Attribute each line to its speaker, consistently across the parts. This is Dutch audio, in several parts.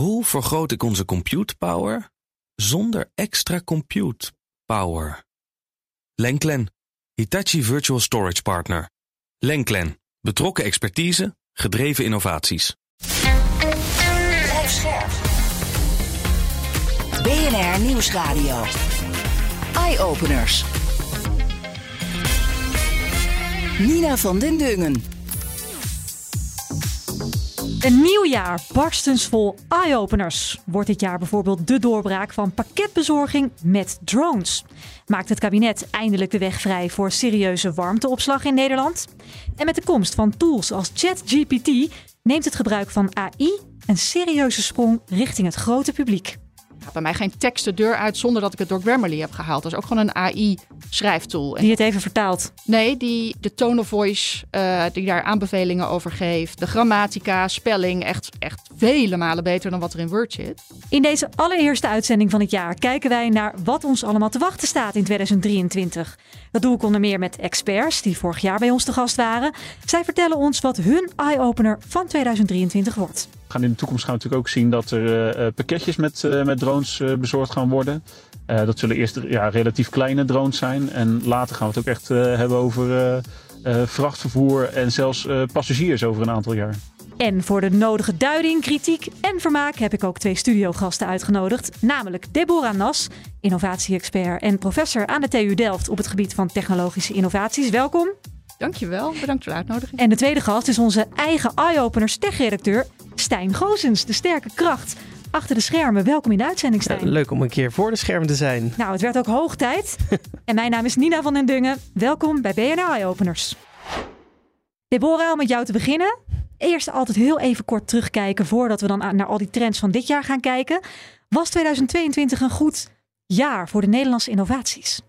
Speaker 1: Hoe vergroot ik onze compute power zonder extra compute power? Lenklen, Hitachi Virtual Storage Partner. Lenklen, betrokken expertise, gedreven innovaties.
Speaker 2: BNR Nieuwsradio. Eye-openers. Nina van den Dungen.
Speaker 3: Een nieuw jaar, barstensvol eye-openers. Wordt dit jaar bijvoorbeeld de doorbraak van pakketbezorging met drones? Maakt het kabinet eindelijk de weg vrij voor serieuze warmteopslag in Nederland? En met de komst van tools als ChatGPT neemt het gebruik van AI een serieuze sprong richting het grote publiek
Speaker 4: bij mij geen tekst de deur uit zonder dat ik het door Grammarly heb gehaald. Dat is ook gewoon een AI-schrijftool.
Speaker 3: Die het even vertaalt?
Speaker 4: Nee, die de tone of voice, uh, die daar aanbevelingen over geeft. De grammatica, spelling, echt, echt vele malen beter dan wat er in Word zit.
Speaker 3: In deze allereerste uitzending van het jaar kijken wij naar wat ons allemaal te wachten staat in 2023. Dat doe ik onder meer met experts die vorig jaar bij ons te gast waren. Zij vertellen ons wat hun eye-opener van 2023 wordt.
Speaker 5: We gaan in de toekomst gaan we natuurlijk ook zien dat er uh, pakketjes met, uh, met drones uh, bezorgd gaan worden. dat zullen eerst ja, relatief kleine drones zijn. En later gaan we het ook echt hebben over vrachtvervoer en zelfs passagiers over een aantal jaar.
Speaker 3: En voor de nodige duiding, kritiek en vermaak heb ik ook twee studiogasten uitgenodigd. Namelijk Deborah Nas, innovatie-expert en professor aan de TU Delft op het gebied van technologische innovaties. Welkom.
Speaker 4: Dankjewel, bedankt voor de uitnodiging.
Speaker 3: En de tweede gast is onze eigen eye-openers tech-redacteur Stijn Gozens, de sterke kracht achter de schermen. Welkom in de uitzending, Stijn.
Speaker 6: leuk om een keer voor de schermen te zijn.
Speaker 3: Nou, het werd ook hoog tijd. en mijn naam is Nina van den Dungen. Welkom bij BNR Eye-openers. Deborah, om met jou te beginnen. Eerst altijd heel even kort terugkijken voordat we dan naar al die trends van dit jaar gaan kijken. Was 2022 een goed jaar voor de Nederlandse innovaties?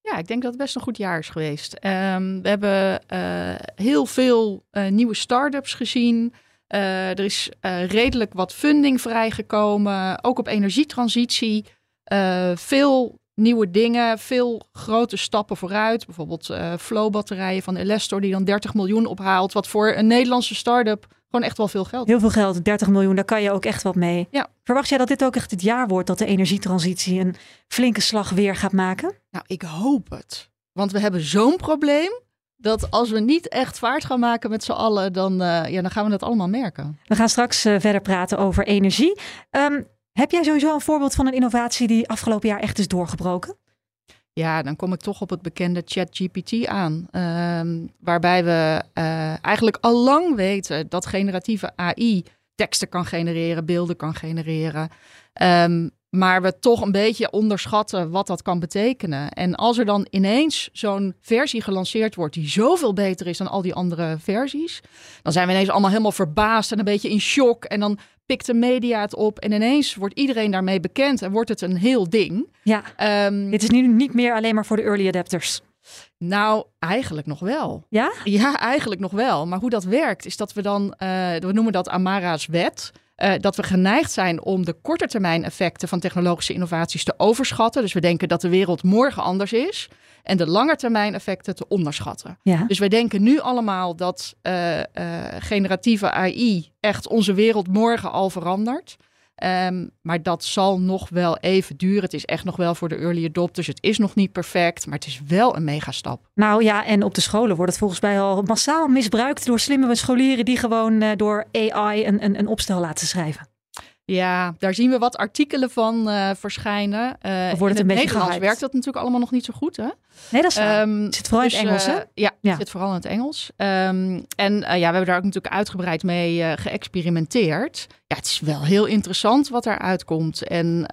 Speaker 4: Ja, ik denk dat het best een goed jaar is geweest. Um, we hebben uh, heel veel uh, nieuwe start-ups gezien. Uh, er is redelijk wat funding vrijgekomen, ook op energietransitie. veel nieuwe dingen, veel grote stappen vooruit. Bijvoorbeeld uh, Flow-batterijen van Elestor die dan 30 miljoen ophaalt. Wat voor een Nederlandse start-up gewoon echt wel veel geld
Speaker 3: Heel veel geld, 30 miljoen, daar kan je ook echt wat mee.
Speaker 4: Ja.
Speaker 3: Verwacht jij dat dit ook echt het jaar wordt dat de energietransitie een flinke slag weer gaat maken?
Speaker 4: Nou, ik hoop het. Want we hebben zo'n probleem dat als we niet echt vaart gaan maken met z'n allen, dan, uh, ja, dan gaan we dat allemaal merken.
Speaker 3: We gaan straks uh, verder praten over energie. Um, heb jij sowieso een voorbeeld van een innovatie die afgelopen jaar echt is doorgebroken?
Speaker 4: Ja, dan kom ik toch op het bekende ChatGPT aan. Uh, waarbij we uh, eigenlijk al lang weten dat generatieve AI teksten kan genereren, beelden kan genereren. Um, maar we toch een beetje onderschatten wat dat kan betekenen. En als er dan ineens zo'n versie gelanceerd wordt die zoveel beter is dan al die andere versies, dan zijn we ineens allemaal helemaal verbaasd en een beetje in shock. En dan pikt de media het op en ineens wordt iedereen daarmee bekend en wordt het een heel ding.
Speaker 3: Ja, um, dit is nu niet meer alleen maar voor de early adapters.
Speaker 4: Nou, eigenlijk nog wel.
Speaker 3: Ja?
Speaker 4: Ja, eigenlijk nog wel. Maar hoe dat werkt is dat we dan, uh, we noemen dat Amara's wet. Uh, dat we geneigd zijn om de korte termijn effecten van technologische innovaties te overschatten. Dus we denken dat de wereld morgen anders is. En de langetermijn effecten te onderschatten.
Speaker 3: Ja.
Speaker 4: Dus wij denken nu allemaal dat uh, uh, generatieve AI echt onze wereld morgen al verandert. Um, maar dat zal nog wel even duren. Het is echt nog wel voor de early adopters. Het is nog niet perfect, maar het is wel een megastap.
Speaker 3: Nou ja, en op de scholen wordt het volgens mij al massaal misbruikt door slimme scholieren die gewoon uh, door AI een, een, een opstel laten schrijven.
Speaker 4: Ja, daar zien we wat artikelen van uh, verschijnen. Uh,
Speaker 3: of wordt het een beetje
Speaker 4: Nederlands
Speaker 3: gehyped?
Speaker 4: werkt dat natuurlijk allemaal nog niet zo goed, hè?
Speaker 3: Nee, dat is. Um, het zit vooral
Speaker 4: dus,
Speaker 3: in het Engels, hè?
Speaker 4: Uh, ja, ja, het zit vooral in het Engels. Um, en ja, we hebben daar ook natuurlijk uitgebreid mee geëxperimenteerd. Ja, het is wel heel interessant wat eruit komt. En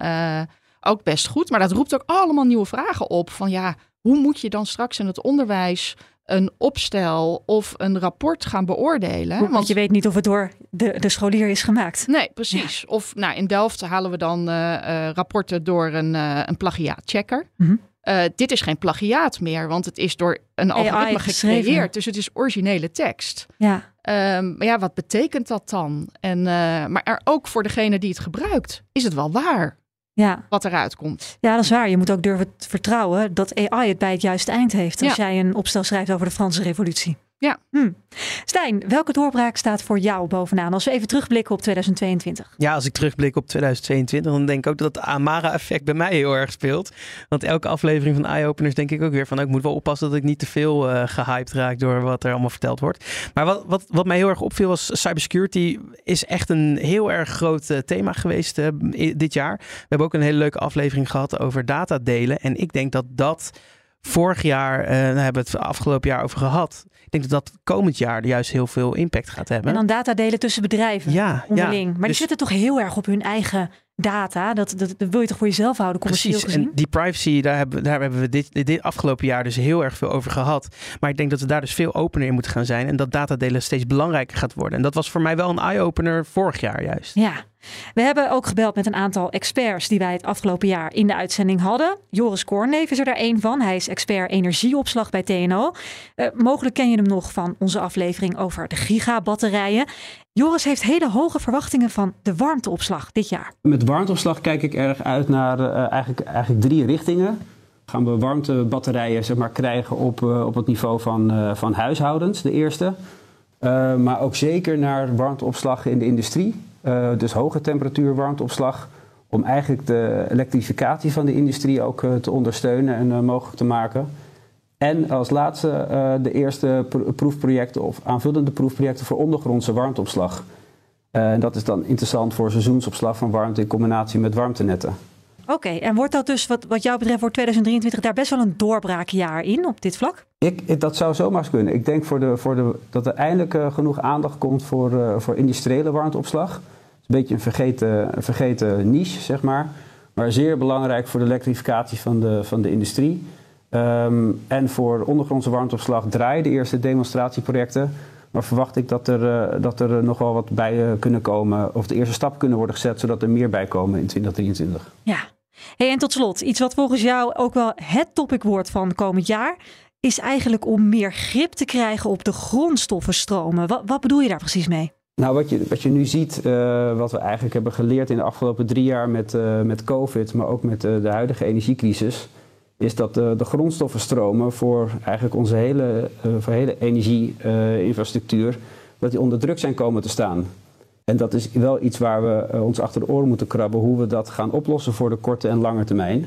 Speaker 4: ook best goed. Maar dat roept ook allemaal nieuwe vragen op. Van ja, hoe moet je dan straks in het onderwijs een opstel of een rapport gaan beoordelen.
Speaker 3: Want, Want je weet niet of het door de, de scholier is gemaakt.
Speaker 4: Nee, precies. Ja. Of nou, in Delft halen we dan uh, uh, rapporten door een, uh, een plagiaatchecker.
Speaker 3: Mhm.
Speaker 4: Mm -hmm. dit is geen plagiaat meer, want het is door een algoritme gecreëerd. Dus het is originele tekst.
Speaker 3: Ja.
Speaker 4: Um, maar ja, wat betekent dat dan? En, maar er ook voor degene die het gebruikt, is het wel waar?
Speaker 3: Ja.
Speaker 4: wat eruit komt.
Speaker 3: Ja, dat is waar. Je moet ook durven vertrouwen dat AI het bij het juiste eind heeft. Als
Speaker 4: Ja.
Speaker 3: jij een opstel schrijft over de Franse revolutie.
Speaker 4: Ja.
Speaker 3: Hm. Stijn, welke doorbraak staat voor jou bovenaan als we even terugblikken op 2022?
Speaker 6: Ja, als ik terugblik op 2022, dan denk ik ook dat het Amara-effect bij mij heel erg speelt. Want elke aflevering van Eye-Openers denk ik ook weer van, ik moet wel oppassen dat ik niet te veel uh, gehyped raak door wat er allemaal verteld wordt. Maar wat, wat, wat mij heel erg opviel was, cybersecurity is echt een heel erg groot uh, thema geweest uh, dit jaar. We hebben ook een hele leuke aflevering gehad over datadelen. En ik denk dat dat vorig jaar, uh, daar hebben we het afgelopen jaar over gehad. Ik denk dat dat komend jaar juist heel veel impact gaat hebben.
Speaker 3: En dan data delen tussen bedrijven
Speaker 6: ja,
Speaker 3: onderling.
Speaker 6: Ja,
Speaker 3: maar die
Speaker 6: dus,
Speaker 3: zitten toch heel erg op hun eigen data. Dat, dat, dat wil je toch voor jezelf houden, commercieel
Speaker 6: Precies,
Speaker 3: gezien?
Speaker 6: en die privacy, daar hebben, daar hebben we dit, dit afgelopen jaar dus heel erg veel over gehad. Maar ik denk dat we daar dus veel opener in moeten gaan zijn. En dat datadelen steeds belangrijker gaat worden. En dat was voor mij wel een eye-opener vorig jaar juist.
Speaker 3: Ja, we hebben ook gebeld met een aantal experts die wij het afgelopen jaar in de uitzending hadden. Joris Kornleef is er daar één van. Hij is expert energieopslag bij TNO. Uh, mogelijk ken je hem nog van onze aflevering over de gigabatterijen. Joris heeft hele hoge verwachtingen van de warmteopslag dit jaar.
Speaker 7: Met warmteopslag kijk ik erg uit naar uh, eigenlijk, eigenlijk drie richtingen. Gaan we warmtebatterijen zeg maar, krijgen op, uh, op het niveau van, uh, van huishoudens, de eerste. maar ook zeker naar warmteopslag in de industrie. Dus hoge temperatuur warmteopslag. Om eigenlijk de elektrificatie van de industrie ook te ondersteunen en mogelijk te maken. En als laatste de eerste proefprojecten of aanvullende proefprojecten voor ondergrondse warmteopslag. En dat is dan interessant voor seizoensopslag van warmte in combinatie met warmtenetten.
Speaker 3: Oké, okay, en wordt dat dus wat, wat jou betreft voor 2023 daar best wel een doorbraakjaar in op dit vlak?
Speaker 7: Ik, ik, dat zou zomaar kunnen. Ik denk voor de, voor de, dat er eindelijk uh, genoeg aandacht komt voor, uh, voor industriële warmteopslag. Het is een beetje een vergeten, een vergeten niche, zeg maar. Maar zeer belangrijk voor de elektrificatie van de, van de industrie. Um, en voor ondergrondse warmteopslag draaien de eerste demonstratieprojecten. Maar verwacht ik dat er, uh, dat er nog wel wat bij kunnen komen. Of de eerste stappen kunnen worden gezet, zodat er meer bij komen in 2023.
Speaker 3: Ja. Hey, en tot slot, iets wat volgens jou ook wel het topic wordt van komend jaar is eigenlijk om meer grip te krijgen op de grondstoffenstromen. Wat, wat bedoel je daar precies mee?
Speaker 7: Nou, wat je, wat je nu ziet, uh, wat we eigenlijk hebben geleerd in de afgelopen drie jaar met, met COVID, maar ook met de huidige energiecrisis, is dat de, grondstoffenstromen voor eigenlijk onze hele, voor hele energieinfrastructuur, dat die onder druk zijn komen te staan. En dat is wel iets waar we ons achter de oren moeten krabben, hoe we dat gaan oplossen voor de korte en lange termijn.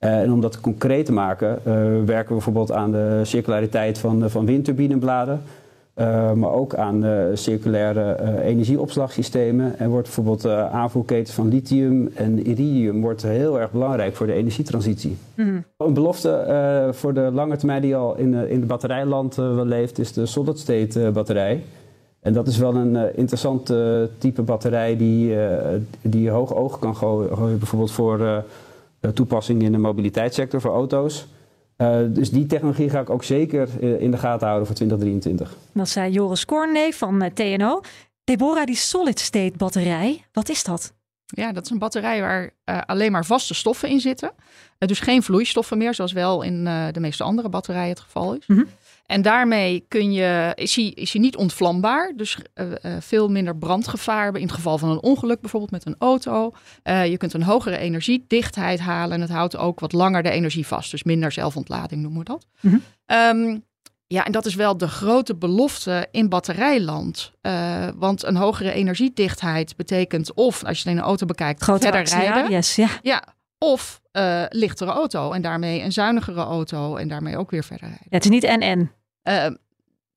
Speaker 7: Uh, en om dat concreet te maken, werken we bijvoorbeeld aan de circulariteit van, van windturbinebladen. Uh, maar ook aan circulaire energieopslagsystemen. En wordt bijvoorbeeld aanvoerketens van lithium en iridium wordt heel erg belangrijk voor de energietransitie. Mm. Een belofte voor de lange termijn die al in, in het batterijland wel leeft, is de solid state batterij. En dat is wel een interessant type batterij die, die hoog oog kan gooien, bijvoorbeeld voor toepassing in de mobiliteitssector voor auto's. Uh, dus die technologie ga ik ook zeker uh, in de gaten houden voor 2023.
Speaker 3: Dat zei Joris Kornlee van uh, TNO. Deborah, die solid state batterij, wat is dat?
Speaker 4: Ja, dat is een batterij waar alleen maar vaste stoffen in zitten. dus geen vloeistoffen meer, zoals wel in de meeste andere batterijen het geval is. Mm-hmm. En daarmee kun je, is, hij, is hij niet ontvlambaar, dus uh, uh, veel minder brandgevaar in het geval van een ongeluk, bijvoorbeeld met een auto. Uh, je kunt een hogere energiedichtheid halen en het houdt ook wat langer de energie vast, dus minder zelfontlading noemen we dat. Mm-hmm. Um, ja, en dat is wel de grote belofte in batterijland. want een hogere energiedichtheid betekent of, als je het in een auto bekijkt,
Speaker 3: Grote
Speaker 4: verder rijden.
Speaker 3: Yes, ja.
Speaker 4: ja, of uh, lichtere auto en daarmee een zuinigere auto en daarmee ook weer verder rijden.
Speaker 3: Ja, het is niet en-en.
Speaker 4: Uh,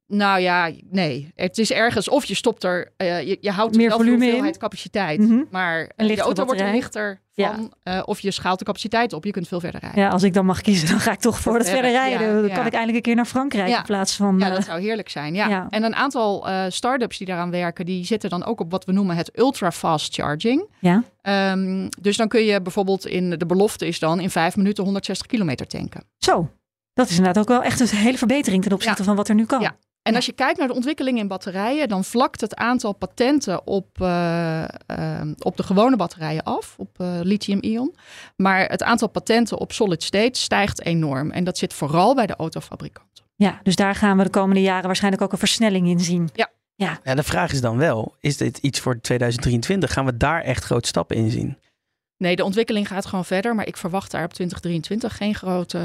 Speaker 4: nou ja, nee. Het is ergens of je stopt er, uh, je, je houdt
Speaker 3: meer volume
Speaker 4: veel hoeveelheid
Speaker 3: in.
Speaker 4: capaciteit,
Speaker 3: Mm-hmm.
Speaker 4: maar
Speaker 3: een
Speaker 4: de auto wordt er lichter van. Ja. of je schaalt de capaciteit op, je kunt veel verder rijden.
Speaker 3: Ja, als ik dan mag kiezen, dan ga ik toch voor het verder rijden.
Speaker 4: Ja,
Speaker 3: dan kan ik eindelijk een keer naar Frankrijk
Speaker 4: Ja.
Speaker 3: in plaats van...
Speaker 4: Ja, dat zou heerlijk zijn. Ja.
Speaker 3: ja.
Speaker 4: En een aantal uh, start-ups die daaraan werken, die zitten dan ook op wat we noemen het ultra-fast charging.
Speaker 3: Ja.
Speaker 4: Um, dus dan kun je bijvoorbeeld in, de belofte is dan in vijf minuten 160 kilometer tanken.
Speaker 3: Zo, dat is inderdaad ook wel echt een hele verbetering ten opzichte van wat er nu kan.
Speaker 4: Ja. En als je kijkt naar de ontwikkeling in batterijen, dan vlakt het aantal patenten op, uh, uh, op de gewone batterijen af, op uh, lithium-ion. Maar het aantal patenten op solid state stijgt enorm. En dat zit vooral bij de autofabrikanten.
Speaker 3: Ja, dus daar gaan we de komende jaren waarschijnlijk ook een versnelling in zien.
Speaker 4: Ja.
Speaker 3: Ja.
Speaker 6: ja, de vraag is dan wel, is dit iets voor 2023? Gaan we daar echt grote stappen in zien?
Speaker 4: Nee, de ontwikkeling gaat gewoon verder, maar ik verwacht daar op 2023 geen grote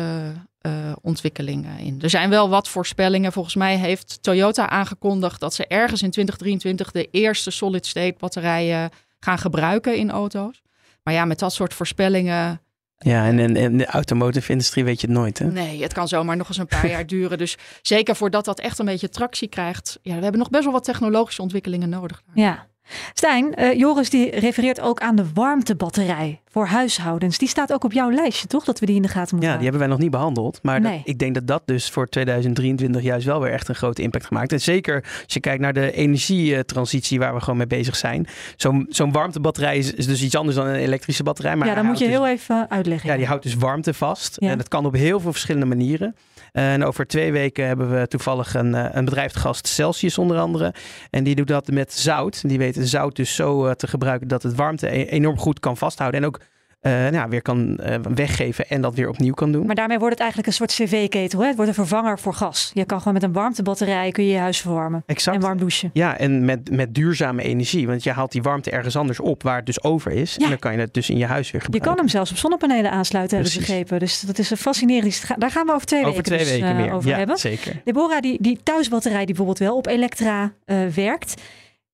Speaker 4: uh, ontwikkelingen in. Er zijn wel wat voorspellingen. Volgens mij heeft Toyota aangekondigd dat ze ergens in 2023 de eerste solid-state batterijen gaan gebruiken in auto's. Maar ja, met dat soort voorspellingen.
Speaker 6: Ja, en in de automotive industrie weet je het nooit, hè?
Speaker 4: Nee, het kan zomaar nog eens een paar jaar duren. Dus zeker voordat dat echt een beetje tractie krijgt. Ja, we hebben nog best wel wat technologische ontwikkelingen nodig.
Speaker 3: Ja, Stijn, uh, Joris die refereert ook aan de warmtebatterij voor huishoudens. Die staat ook op jouw lijstje, toch? Dat we die in de gaten moeten
Speaker 6: Ja, die hebben wij nog niet behandeld. Maar dat, ik denk dat dat dus voor 2023 juist wel weer echt een grote impact gemaakt. En zeker als je kijkt naar de energietransitie waar we gewoon mee bezig zijn. Zo'n zo'n warmtebatterij is, is, dus iets anders dan een elektrische batterij. Maar
Speaker 3: ja, dan moet je
Speaker 6: dus-
Speaker 3: heel even uitleggen.
Speaker 6: Ja, die houdt dus warmte vast. En dat kan op heel veel verschillende manieren. En over twee weken hebben we toevallig een, eh, een bedrijf Celsius onder andere. En die doet dat met zout. Die weet zout dus zo eh, te gebruiken dat het warmte e-, enorm goed kan vasthouden. En ook uh, nou, weer kan uh, weggeven en dat weer opnieuw kan doen.
Speaker 3: Maar daarmee wordt het eigenlijk een soort cv-ketel. Het wordt een vervanger voor gas. Je kan gewoon met een warmtebatterij kun je, je huis verwarmen.
Speaker 6: Exact.
Speaker 3: En warm douchen.
Speaker 6: Ja, en met, met duurzame energie. Want je haalt die warmte ergens anders op waar het dus over is. Ja. En dan kan je het dus in je huis weer gebruiken.
Speaker 3: Je kan hem zelfs op zonnepanelen aansluiten, Precies. hebben ze begrepen. Dus dat is een fascinerend. Daar gaan we over twee
Speaker 6: over
Speaker 3: weken,
Speaker 6: twee
Speaker 3: dus,
Speaker 6: weken
Speaker 3: uh,
Speaker 6: meer.
Speaker 3: over
Speaker 6: ja,
Speaker 3: hebben.
Speaker 6: Zeker.
Speaker 3: Deborah, die, die thuisbatterij die bijvoorbeeld wel op elektra werkt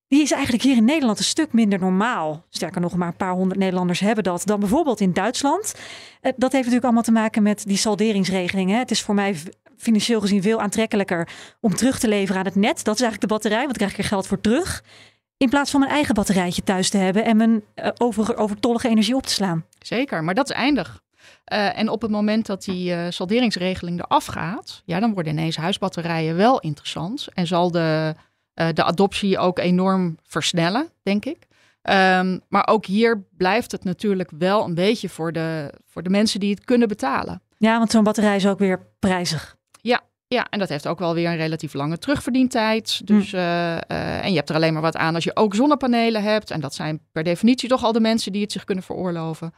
Speaker 3: die is eigenlijk hier in Nederland een stuk minder normaal. Sterker nog, maar een paar honderd Nederlanders hebben dat dan bijvoorbeeld in Duitsland. Dat heeft natuurlijk allemaal te maken met die salderingsregelingen. Het is voor mij financieel gezien veel aantrekkelijker om terug te leveren aan het net. Dat is eigenlijk de batterij, want krijg ik er geld voor terug. In plaats van mijn eigen batterijtje thuis te hebben en mijn over, overtollige energie op te slaan.
Speaker 4: Zeker, maar dat is eindig. Uh, en op het moment dat die uh, salderingsregeling eraf gaat, ja, dan worden ineens huisbatterijen wel interessant. En zal de uh, de adoptie ook enorm versnellen, denk ik. Um, maar ook hier blijft het natuurlijk wel een beetje voor de, voor de mensen die het kunnen betalen.
Speaker 3: Ja, want zo'n batterij is ook weer prijzig.
Speaker 4: Ja, ja, en dat heeft ook wel weer een relatief lange terugverdientijd. Dus, hm. uh, uh, en je hebt er alleen maar wat aan als je ook zonnepanelen hebt. En dat zijn per definitie toch al de mensen die het zich kunnen veroorloven.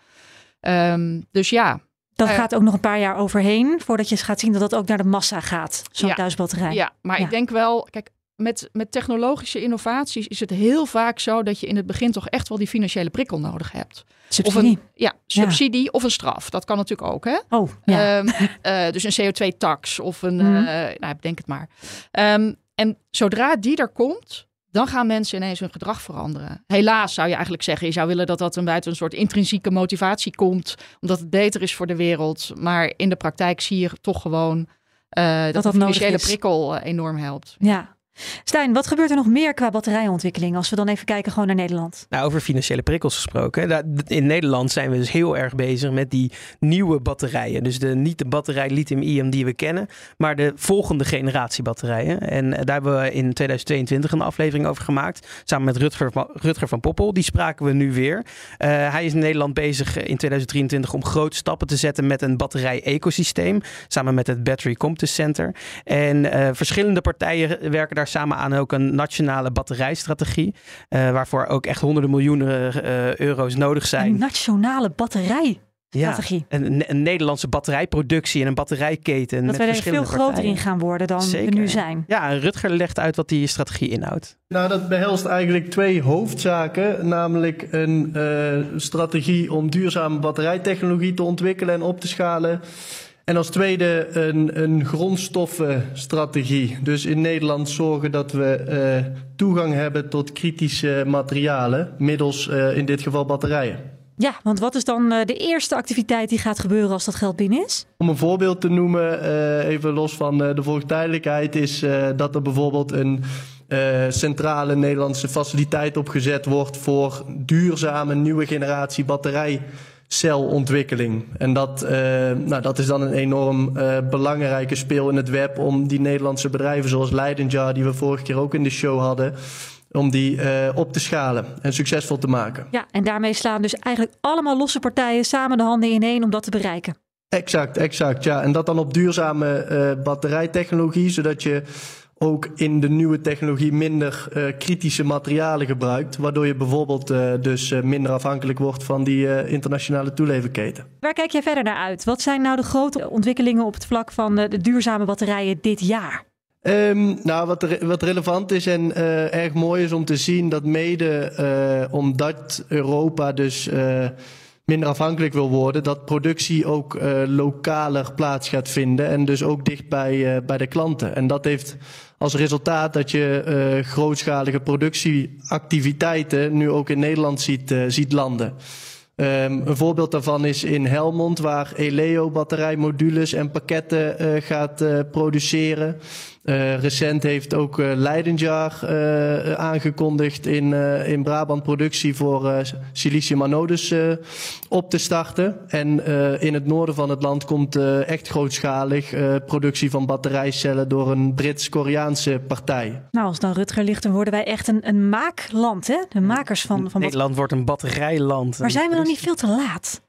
Speaker 4: Um, dus ja,
Speaker 3: dat uh, gaat ook nog een paar jaar overheen voordat je gaat zien dat dat ook naar de massa gaat, zo'n
Speaker 4: ja,
Speaker 3: thuisbatterij.
Speaker 4: Ja, maar ja. ik denk wel, kijk, met, met technologische innovaties is het heel vaak zo dat je in het begin toch echt wel die financiële prikkel nodig hebt.
Speaker 3: Subsidie.
Speaker 4: Of een, ja, subsidie ja. of een straf. Dat kan natuurlijk ook. Hè?
Speaker 3: Oh, ja.
Speaker 4: Um, uh, dus een CO2-tax of een, mm. uh, nou, denk het maar. Um, en zodra die er komt, dan gaan mensen ineens hun gedrag veranderen. Helaas zou je eigenlijk zeggen, je zou willen dat dat een buiten een soort intrinsieke motivatie komt, omdat het beter is voor de wereld. Maar in de praktijk zie je toch gewoon uh, dat, dat de financiële prikkel enorm helpt.
Speaker 3: Ja, Stijn, wat gebeurt er nog meer qua batterijontwikkeling als we dan even kijken gewoon naar Nederland?
Speaker 6: Nou, over financiële prikkels gesproken. In Nederland zijn we dus heel erg bezig met die nieuwe batterijen. Dus de, niet de batterij lithium-ion die we kennen, maar de volgende generatie batterijen. En daar hebben we in 2022 een aflevering over gemaakt, samen met Rutger van, Poppel. Die spraken we nu weer. Uh, hij is in Nederland bezig in 2023 om grote stappen te zetten met een batterij-ecosysteem, samen met het Battery Competence Center. En uh, verschillende partijen werken daar samen aan ook een nationale batterijstrategie. Uh, waarvoor ook echt honderden miljoenen uh, euro's nodig zijn.
Speaker 3: Een nationale batterij. Strategie.
Speaker 6: Ja, een, een, Nederlandse batterijproductie en een batterijketen.
Speaker 3: Dat wij er veel
Speaker 6: partijen.
Speaker 3: groter in gaan worden dan
Speaker 6: Zeker.
Speaker 3: we nu zijn.
Speaker 6: Ja, Rutger legt uit wat die strategie inhoudt.
Speaker 8: Nou, dat behelst eigenlijk twee hoofdzaken. Namelijk een uh, strategie om duurzame batterijtechnologie te ontwikkelen en op te schalen. En als tweede een, een grondstoffenstrategie. Dus in Nederland zorgen dat we uh, toegang hebben tot kritische materialen, middels uh, in dit geval batterijen.
Speaker 3: Ja, want wat is dan uh, de eerste activiteit die gaat gebeuren als dat geld binnen is?
Speaker 8: Om een voorbeeld te noemen, even los van de volgtijdelijkheid, is dat er bijvoorbeeld een centrale Nederlandse faciliteit opgezet wordt voor duurzame nieuwe generatie batterij celontwikkeling. En dat, uh, nou, dat is dan een enorm uh, belangrijke speel in het web om die Nederlandse bedrijven zoals Leidenjar, die we vorige keer ook in de show hadden, om die uh, op te schalen en succesvol te maken.
Speaker 3: Ja, en daarmee slaan dus eigenlijk allemaal losse partijen samen de handen ineen om dat te bereiken.
Speaker 8: Exact, exact. Ja, en dat dan op duurzame batterijtechnologie, zodat je ook in de nieuwe technologie minder uh, kritische materialen gebruikt. Waardoor je bijvoorbeeld uh, dus uh, minder afhankelijk wordt van die internationale toeleverketen.
Speaker 3: Waar kijk jij verder naar uit? Wat zijn nou de grote ontwikkelingen op het vlak van de duurzame batterijen dit jaar?
Speaker 8: Um, nou, wat, re wat, relevant is en erg mooi is om te zien dat mede omdat Europa dus minder afhankelijk wil worden, dat productie ook uh, lokaler plaats gaat vinden en dus ook dicht bij, uh, bij de klanten. En dat heeft als resultaat dat je uh, grootschalige productieactiviteiten nu ook in Nederland ziet, ziet landen. Um, een voorbeeld daarvan is in Helmond, waar Eleo batterijmodules en pakketten gaat produceren. Uh, recent heeft ook uh, Leidenjar uh, aangekondigd in, in Brabant productie voor silicium anodes op te starten. En in het noorden van het land komt echt grootschalig productie van batterijcellen door een Brits-Koreaanse partij.
Speaker 3: Nou, als dan Rutger ligt, dan worden wij echt een, een maakland, hè? De makers van, van
Speaker 6: Nederland wordt een batterijland.
Speaker 3: Maar zijn we nog niet veel te laat?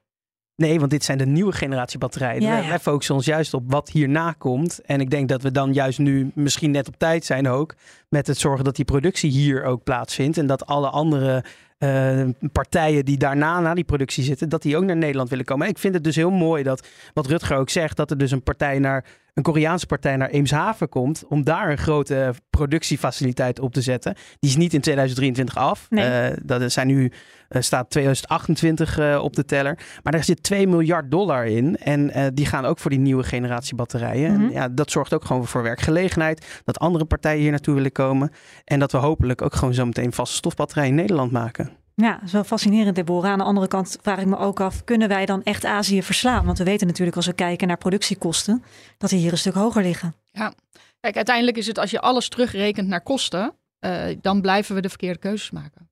Speaker 6: Nee, want dit zijn de nieuwe generatie batterijen.
Speaker 3: Ja, ja.
Speaker 6: Wij focussen ons juist op wat hierna komt. En ik denk dat we dan juist nu misschien net op tijd zijn ook. Met het zorgen dat die productie hier ook plaatsvindt. En dat alle andere uh, partijen die daarna na die productie zitten, dat die ook naar Nederland willen komen. En ik vind het dus heel mooi dat, wat Rutger ook zegt, dat er dus een partij naar een Koreaanse partij naar Eemshaven komt om daar een grote productiefaciliteit op te zetten. Die is niet in 2023 af.
Speaker 3: Nee.
Speaker 6: Uh, dat zijn nu uh, staat 2028 uh, op de teller. Maar daar zit 2 miljard dollar in. En die gaan ook voor die nieuwe generatie batterijen.
Speaker 3: Mhm.
Speaker 6: En ja, dat zorgt ook gewoon voor werkgelegenheid. Dat andere partijen hier naartoe willen komen. En dat we hopelijk ook gewoon zo meteen vaste stofbatterijen in Nederland maken.
Speaker 3: Ja, dat is wel fascinerend, Deborah. Aan de andere kant vraag ik me ook af, kunnen wij dan echt Azië verslaan? Want we weten natuurlijk als we kijken naar productiekosten, dat die hier een stuk hoger liggen.
Speaker 4: Ja, kijk, uiteindelijk is het als je alles terugrekent naar kosten, uh, dan blijven we de verkeerde keuzes maken.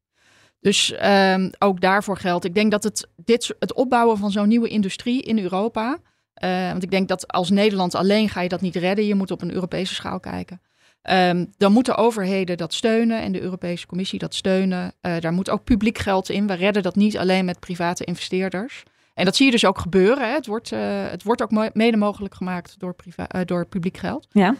Speaker 4: Dus um, ook daarvoor geldt. Ik denk dat het, dit, het opbouwen van zo'n nieuwe industrie in Europa. Uh, want ik denk dat als Nederland alleen ga je dat niet redden. Je moet op een Europese schaal kijken. Um, dan moeten overheden dat steunen en de Europese Commissie dat steunen. Uh, daar moet ook publiek geld in. We redden dat niet alleen met private investeerders. En dat zie je dus ook gebeuren. Hè. Het, wordt, uh, het wordt ook mede mogelijk gemaakt door, uh, door publiek geld.
Speaker 3: Ja.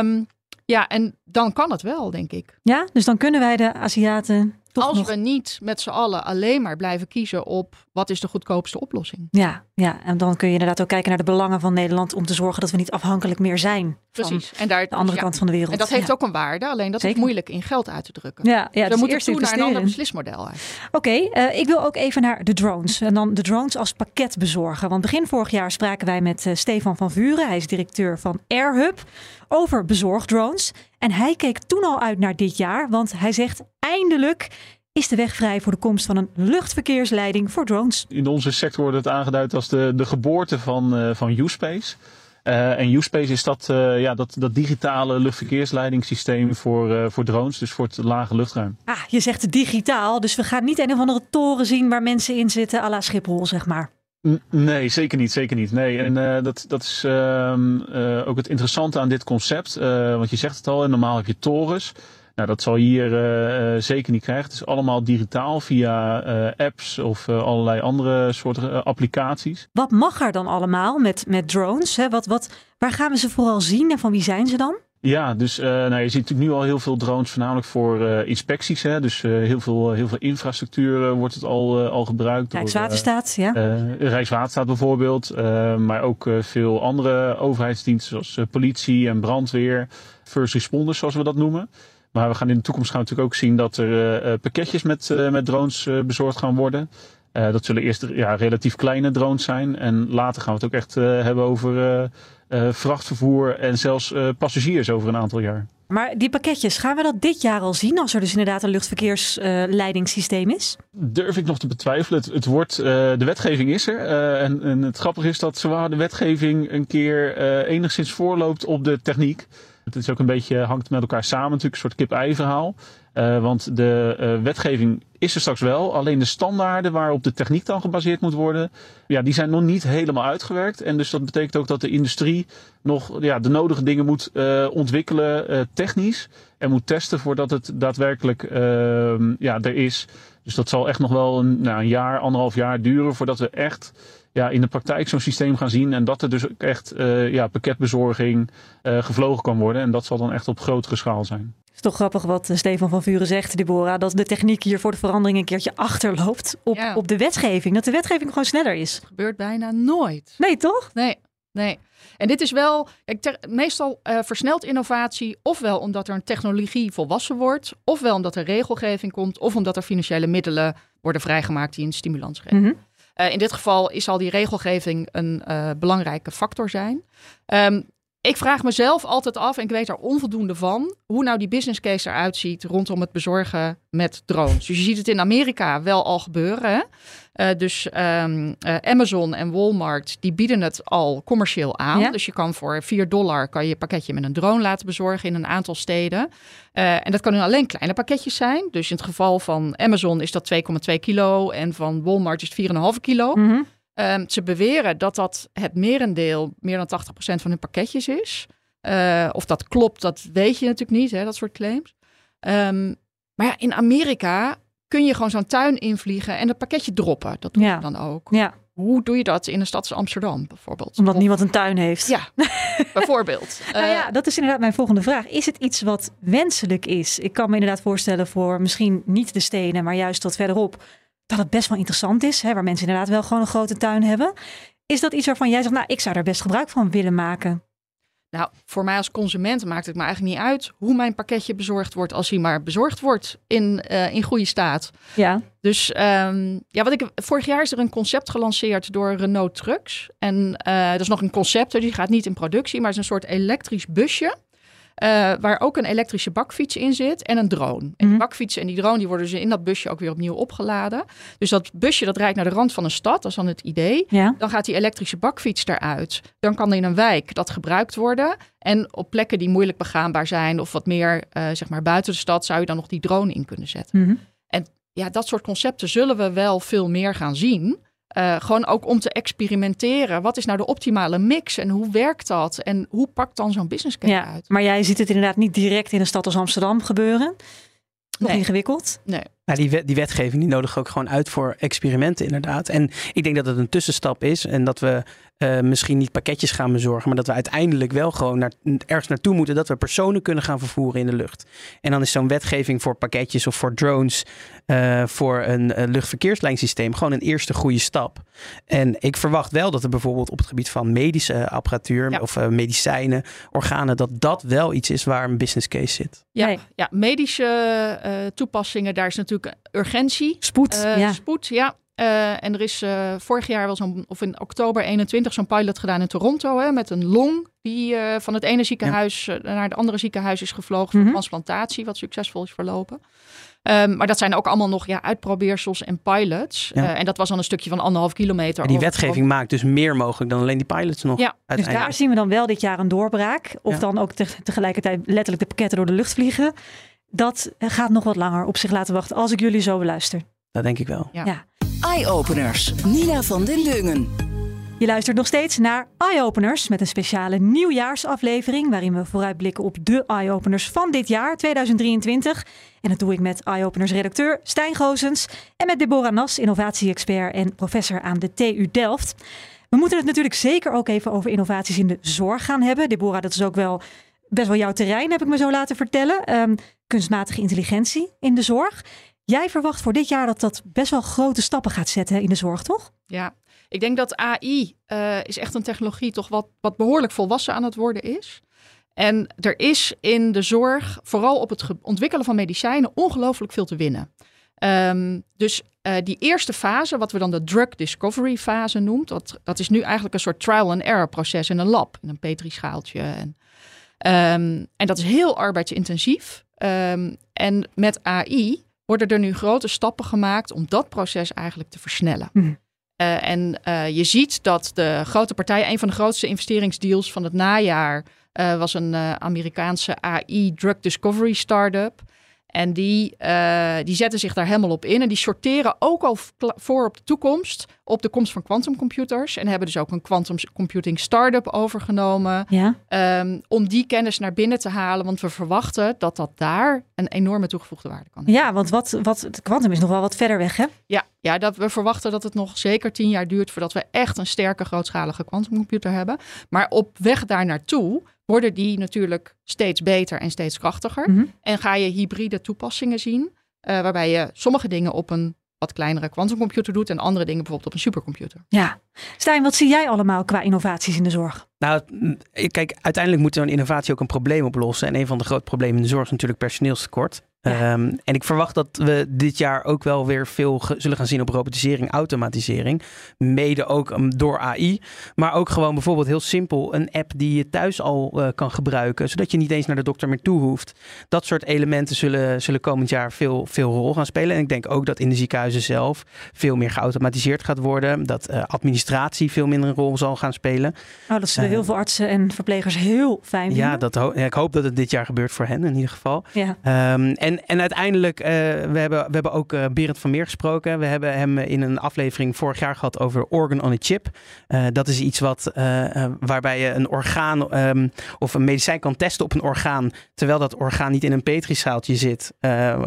Speaker 4: Um, ja, en dan kan het wel, denk ik.
Speaker 3: Ja, dus dan kunnen wij de Aziaten toch
Speaker 4: Als
Speaker 3: nog...
Speaker 4: we niet met z'n allen alleen maar blijven kiezen op wat is de goedkoopste oplossing.
Speaker 3: Ja, ja, en dan kun je inderdaad ook kijken naar de belangen van Nederland om te zorgen dat we niet afhankelijk meer zijn.
Speaker 4: Precies. En daar,
Speaker 3: de andere
Speaker 4: ja.
Speaker 3: kant van de wereld.
Speaker 4: En dat heeft
Speaker 3: ja.
Speaker 4: ook een waarde, alleen dat
Speaker 3: Zeker.
Speaker 4: is moeilijk in geld uit te drukken.
Speaker 3: Ja, ja
Speaker 4: we
Speaker 3: dus
Speaker 4: moeten
Speaker 3: eerst
Speaker 4: toe naar een ander beslismodel.
Speaker 3: Oké, eh, ik wil ook even naar de drones. En dan de drones als pakketbezorger. Want begin vorig jaar spraken wij met eh, Stefan van Vuren. Hij is directeur van AirHub over bezorgdrones. En hij keek toen al uit naar dit jaar. Want hij zegt eindelijk is de weg vrij voor de komst van een luchtverkeersleiding voor drones.
Speaker 5: In onze sector wordt het aangeduid als de, de geboorte van, uh, van U-Space. Uh, en U-Space is dat, uh, ja, dat, dat digitale luchtverkeersleidingssysteem voor, uh, voor drones, dus voor het lage luchtruim.
Speaker 3: Ah, je zegt digitaal, dus we gaan niet een of andere toren zien waar mensen in zitten à la Schiphol, zeg maar.
Speaker 5: Nee, zeker niet, zeker niet. Nee, en uh, dat, dat is uh, uh, ook het interessante aan dit concept. want je zegt het al, normaal heb je torens. Nou, dat zal je hier zeker niet krijgen. Het is allemaal digitaal via apps of allerlei andere soorten applicaties.
Speaker 3: Wat mag er dan allemaal met, met drones? Hè? Wat, wat, waar gaan we ze vooral zien en van wie zijn ze dan?
Speaker 5: Ja, dus nou, je ziet natuurlijk nu al heel veel drones, voornamelijk voor inspecties. Hè? Dus heel, veel, heel veel infrastructuur wordt het al, al gebruikt.
Speaker 3: Rijkswaterstaat,
Speaker 5: door,
Speaker 3: ja.
Speaker 5: Rijkswaterstaat bijvoorbeeld, maar ook veel andere overheidsdiensten zoals politie en brandweer, first responders zoals we dat noemen. Maar we gaan in de toekomst gaan natuurlijk ook zien dat er pakketjes met, met drones bezorgd gaan worden. dat zullen eerst ja, relatief kleine drones zijn. En later gaan we het ook echt hebben over vrachtvervoer en zelfs passagiers over een aantal jaar.
Speaker 3: Maar die pakketjes, gaan we dat dit jaar al zien als er dus inderdaad een luchtverkeersleidingssysteem is?
Speaker 5: Durf ik nog te betwijfelen. Het, het wordt, de wetgeving is er. en, en het grappige is dat zwaar de wetgeving een keer enigszins voorloopt op de techniek. Het is ook een beetje, hangt met elkaar samen natuurlijk, een soort kip-ei verhaal. Uh, want de uh, wetgeving is er straks wel, alleen de standaarden waarop de techniek dan gebaseerd moet worden, ja, die zijn nog niet helemaal uitgewerkt. En dus dat betekent ook dat de industrie nog ja, de nodige dingen moet uh, ontwikkelen technisch en moet testen voordat het daadwerkelijk ehm, ja, er is. Dus dat zal echt nog wel een, nou, een jaar, anderhalf jaar duren voordat we echt ja, in de praktijk zo'n systeem gaan zien. En dat er dus ook echt uh, ja, pakketbezorging uh, gevlogen kan worden. En dat zal dan echt op grotere schaal zijn.
Speaker 3: Het is toch grappig wat Stefan van Vuren zegt, Deborah. Dat de techniek hier voor de verandering een keertje achterloopt op,
Speaker 4: Ja.
Speaker 3: op de wetgeving. Dat de wetgeving gewoon sneller is.
Speaker 4: gebeurt bijna nooit.
Speaker 3: Nee, toch?
Speaker 4: Nee, nee. En dit is wel, kijk, ter- meestal eh, versnelt innovatie ofwel omdat er een technologie volwassen wordt, ofwel omdat er regelgeving komt, of omdat er financiële middelen worden vrijgemaakt die een stimulans geven.
Speaker 3: Mhm.
Speaker 4: Eh, in dit geval is al die regelgeving een uh, belangrijke factor zijn. Um, ik vraag mezelf altijd af, en ik weet er onvoldoende van, hoe nou die business case eruit ziet rondom het bezorgen met drones. Dus je ziet het in Amerika wel al gebeuren. Uh, dus um, uh, Amazon en Walmart, die bieden het al commercieel aan. Ja? Dus je kan voor 4 dollar kan je je pakketje met een drone laten bezorgen in een aantal steden. Uh, en dat kunnen alleen kleine pakketjes zijn. Dus in het geval van Amazon is dat 2,2 kilo en van Walmart is het 4,5 kilo. Mm -hmm. Um, ze beweren dat dat het merendeel, meer dan 80% van hun pakketjes is. Uh, of dat klopt, dat weet je natuurlijk niet, hè, dat soort claims. Um, maar ja, in Amerika kun je gewoon zo'n tuin invliegen en het pakketje droppen. Dat doe je
Speaker 3: ja.
Speaker 4: dan ook.
Speaker 3: Ja.
Speaker 4: Hoe doe je dat in een stad als Amsterdam bijvoorbeeld?
Speaker 3: Omdat of, niemand een tuin heeft.
Speaker 4: Ja, bijvoorbeeld.
Speaker 3: Nou ja, dat is inderdaad mijn volgende vraag. Is het iets wat wenselijk is? Ik kan me inderdaad voorstellen voor misschien niet de stenen, maar juist wat verderop dat het best wel interessant is, hè, waar mensen inderdaad wel gewoon een grote tuin hebben. Is dat iets waarvan jij zegt, nou, ik zou daar best gebruik van willen maken?
Speaker 4: Nou, voor mij als consument maakt het me eigenlijk niet uit hoe mijn pakketje bezorgd wordt, als hij maar bezorgd wordt in, uh, in goede staat.
Speaker 3: Ja.
Speaker 4: Dus um, ja, wat ik vorig jaar is er een concept gelanceerd door Renault Trucks. En uh, dat is nog een concept, dus die gaat niet in productie, maar het is een soort elektrisch busje. Uh, waar ook een elektrische bakfiets in zit en een drone. En die
Speaker 3: Mhm.
Speaker 4: bakfiets en die drone die worden dus in dat busje ook weer opnieuw opgeladen. Dus dat busje dat rijdt naar de rand van een stad, dat is dan het idee.
Speaker 3: Ja.
Speaker 4: Dan gaat die elektrische bakfiets eruit. Dan kan in een wijk dat gebruikt worden. En op plekken die moeilijk begaanbaar zijn of wat meer uh, zeg maar buiten de stad zou je dan nog die drone in kunnen zetten.
Speaker 3: Mhm.
Speaker 4: En ja, dat soort concepten zullen we wel veel meer gaan zien. Uh, gewoon ook om te experimenteren. Wat is nou de optimale mix en hoe werkt dat? En hoe pakt dan zo'n business case
Speaker 3: ja.
Speaker 4: uit?
Speaker 3: Maar jij ziet het inderdaad niet direct in een stad als Amsterdam gebeuren. Nog
Speaker 4: Nee.
Speaker 3: ingewikkeld.
Speaker 4: Nee.
Speaker 6: Ja, die, wet, die wetgeving die nodig ook gewoon uit voor experimenten inderdaad. En ik denk dat het een tussenstap is en dat we uh, misschien niet pakketjes gaan bezorgen, maar dat we uiteindelijk wel gewoon naar, ergens naartoe moeten dat we personen kunnen gaan vervoeren in de lucht. En dan is zo'n wetgeving voor pakketjes of voor drones, uh, voor een uh, luchtverkeerslijnsysteem gewoon een eerste goede stap. En ik verwacht wel dat er bijvoorbeeld op het gebied van medische apparatuur
Speaker 4: Ja.
Speaker 6: of uh, medicijnen, organen, dat dat wel iets is waar een business case zit.
Speaker 4: Ja, ja medische eh, toepassingen, daar is natuurlijk urgentie.
Speaker 3: Spoed.
Speaker 4: Eh,
Speaker 3: ja.
Speaker 4: Spoed, ja. Eh, en er is eh, vorig jaar wel zo'n, of in oktober 21, zo'n pilot gedaan in Toronto. Hè, met een long die eh, van het ene ziekenhuis naar het andere ziekenhuis is gevlogen voor
Speaker 3: Mhm.
Speaker 4: transplantatie, wat succesvol is verlopen. Ehm, maar dat zijn ook allemaal nog ja, uitprobeersels en pilots.
Speaker 6: Ja.
Speaker 4: Eh, en dat was dan een stukje van anderhalf kilometer.
Speaker 6: En die
Speaker 4: over-
Speaker 6: wetgeving maakt dus meer mogelijk dan alleen die pilots nog.
Speaker 4: Ja, dus
Speaker 3: daar zien we dan wel dit jaar een doorbraak. Of
Speaker 6: Ja.
Speaker 3: dan ook te- tegelijkertijd letterlijk de pakketten door de lucht vliegen. Dat gaat nog wat langer op zich laten wachten als ik jullie zo beluister.
Speaker 6: Dat denk ik wel.
Speaker 4: Ja.
Speaker 3: Ja.
Speaker 2: Eye-openers. Nina van den Dungen.
Speaker 3: Je luistert nog steeds naar Eye-Openers met een speciale nieuwjaarsaflevering waarin we vooruitblikken op de Eye-Openers van dit jaar 2023. En dat doe ik met Eye-Openers redacteur Stijn Goosens en met Deborah Nas, innovatie-expert en professor aan de TU Delft. We moeten het natuurlijk zeker ook even over innovaties in de zorg gaan hebben. Deborah, dat is ook wel best wel jouw terrein, heb ik me zo laten vertellen. Ehm, kunstmatige intelligentie in de zorg. Jij verwacht voor dit jaar dat dat best wel grote stappen gaat zetten in de zorg, toch?
Speaker 4: Ja, ik denk dat AI eh, is echt een technologie toch wat, wat behoorlijk volwassen aan het worden is. En er is in de zorg, vooral op het ontwikkelen van medicijnen, ongelooflijk veel te winnen. Ehm, dus eh, die eerste fase, wat we dan de drug discovery fase noemt, dat, dat is nu eigenlijk een soort trial and error proces in een lab, in een petrischaaltje. En, ehm, en dat is heel arbeidsintensief. Ehm, en met AI worden er nu grote stappen gemaakt om dat proces eigenlijk te versnellen.
Speaker 3: Mhm.
Speaker 4: Uh, en uh, je ziet dat de grote partijen, een van de grootste investeringsdeals van het najaar, uh, was een Amerikaanse AI drug discovery startup. En die, uh, die zetten zich daar helemaal op in. En die sorteren ook al voor op de toekomst, op de komst van quantumcomputers. En hebben dus ook een quantum computing start-up overgenomen.
Speaker 3: Ja.
Speaker 4: Um, om die kennis naar binnen te halen. Want we verwachten dat dat daar een enorme toegevoegde waarde kan
Speaker 3: hebben. Ja, want wat, wat, het quantum is nog wel wat verder weg, hè?
Speaker 4: Ja, ja dat, we verwachten dat het nog zeker tien jaar duurt voordat we echt een sterke, grootschalige quantumcomputer hebben. Maar op weg daar naartoe worden die natuurlijk steeds beter en steeds krachtiger.
Speaker 3: Mm -hmm.
Speaker 4: En ga je hybride toepassingen zien, uh, waarbij je sommige dingen op een wat kleinere quantumcomputer doet en andere dingen bijvoorbeeld op een supercomputer.
Speaker 3: Ja. Stijn, wat zie jij allemaal qua innovaties in de zorg?
Speaker 6: Nou, kijk, uiteindelijk moet een innovatie ook een probleem oplossen. En een van de grote problemen in de zorg is natuurlijk personeelstekort. Ja. Ehm, en ik verwacht dat we dit jaar ook wel weer veel zullen gaan zien op robotisering, automatisering. Mede ook um, door AI. Maar ook gewoon bijvoorbeeld heel simpel een app die je thuis al uh, kan gebruiken. Zodat je niet eens naar de dokter meer toe hoeft. Dat soort elementen zullen, zullen komend jaar veel, veel rol gaan spelen. En ik denk ook dat in de ziekenhuizen zelf veel meer geautomatiseerd gaat worden. Dat uh, administratie veel minder een rol zal gaan spelen.
Speaker 3: Oh, dat zullen uh, heel veel artsen en verplegers heel fijn vinden.
Speaker 6: Ja, dat ho ik hoop dat het dit jaar gebeurt voor hen in ieder geval.
Speaker 3: Ja.
Speaker 6: Um, en, en uiteindelijk, uh, we, hebben, we hebben ook uh, Berend van Meer gesproken. We hebben hem in een aflevering vorig jaar gehad over organ on a chip. Uh, dat is iets wat, waarbij je een orgaan um, of een medicijn kan testen op een orgaan. Terwijl dat orgaan niet in een petrischaaltje zit.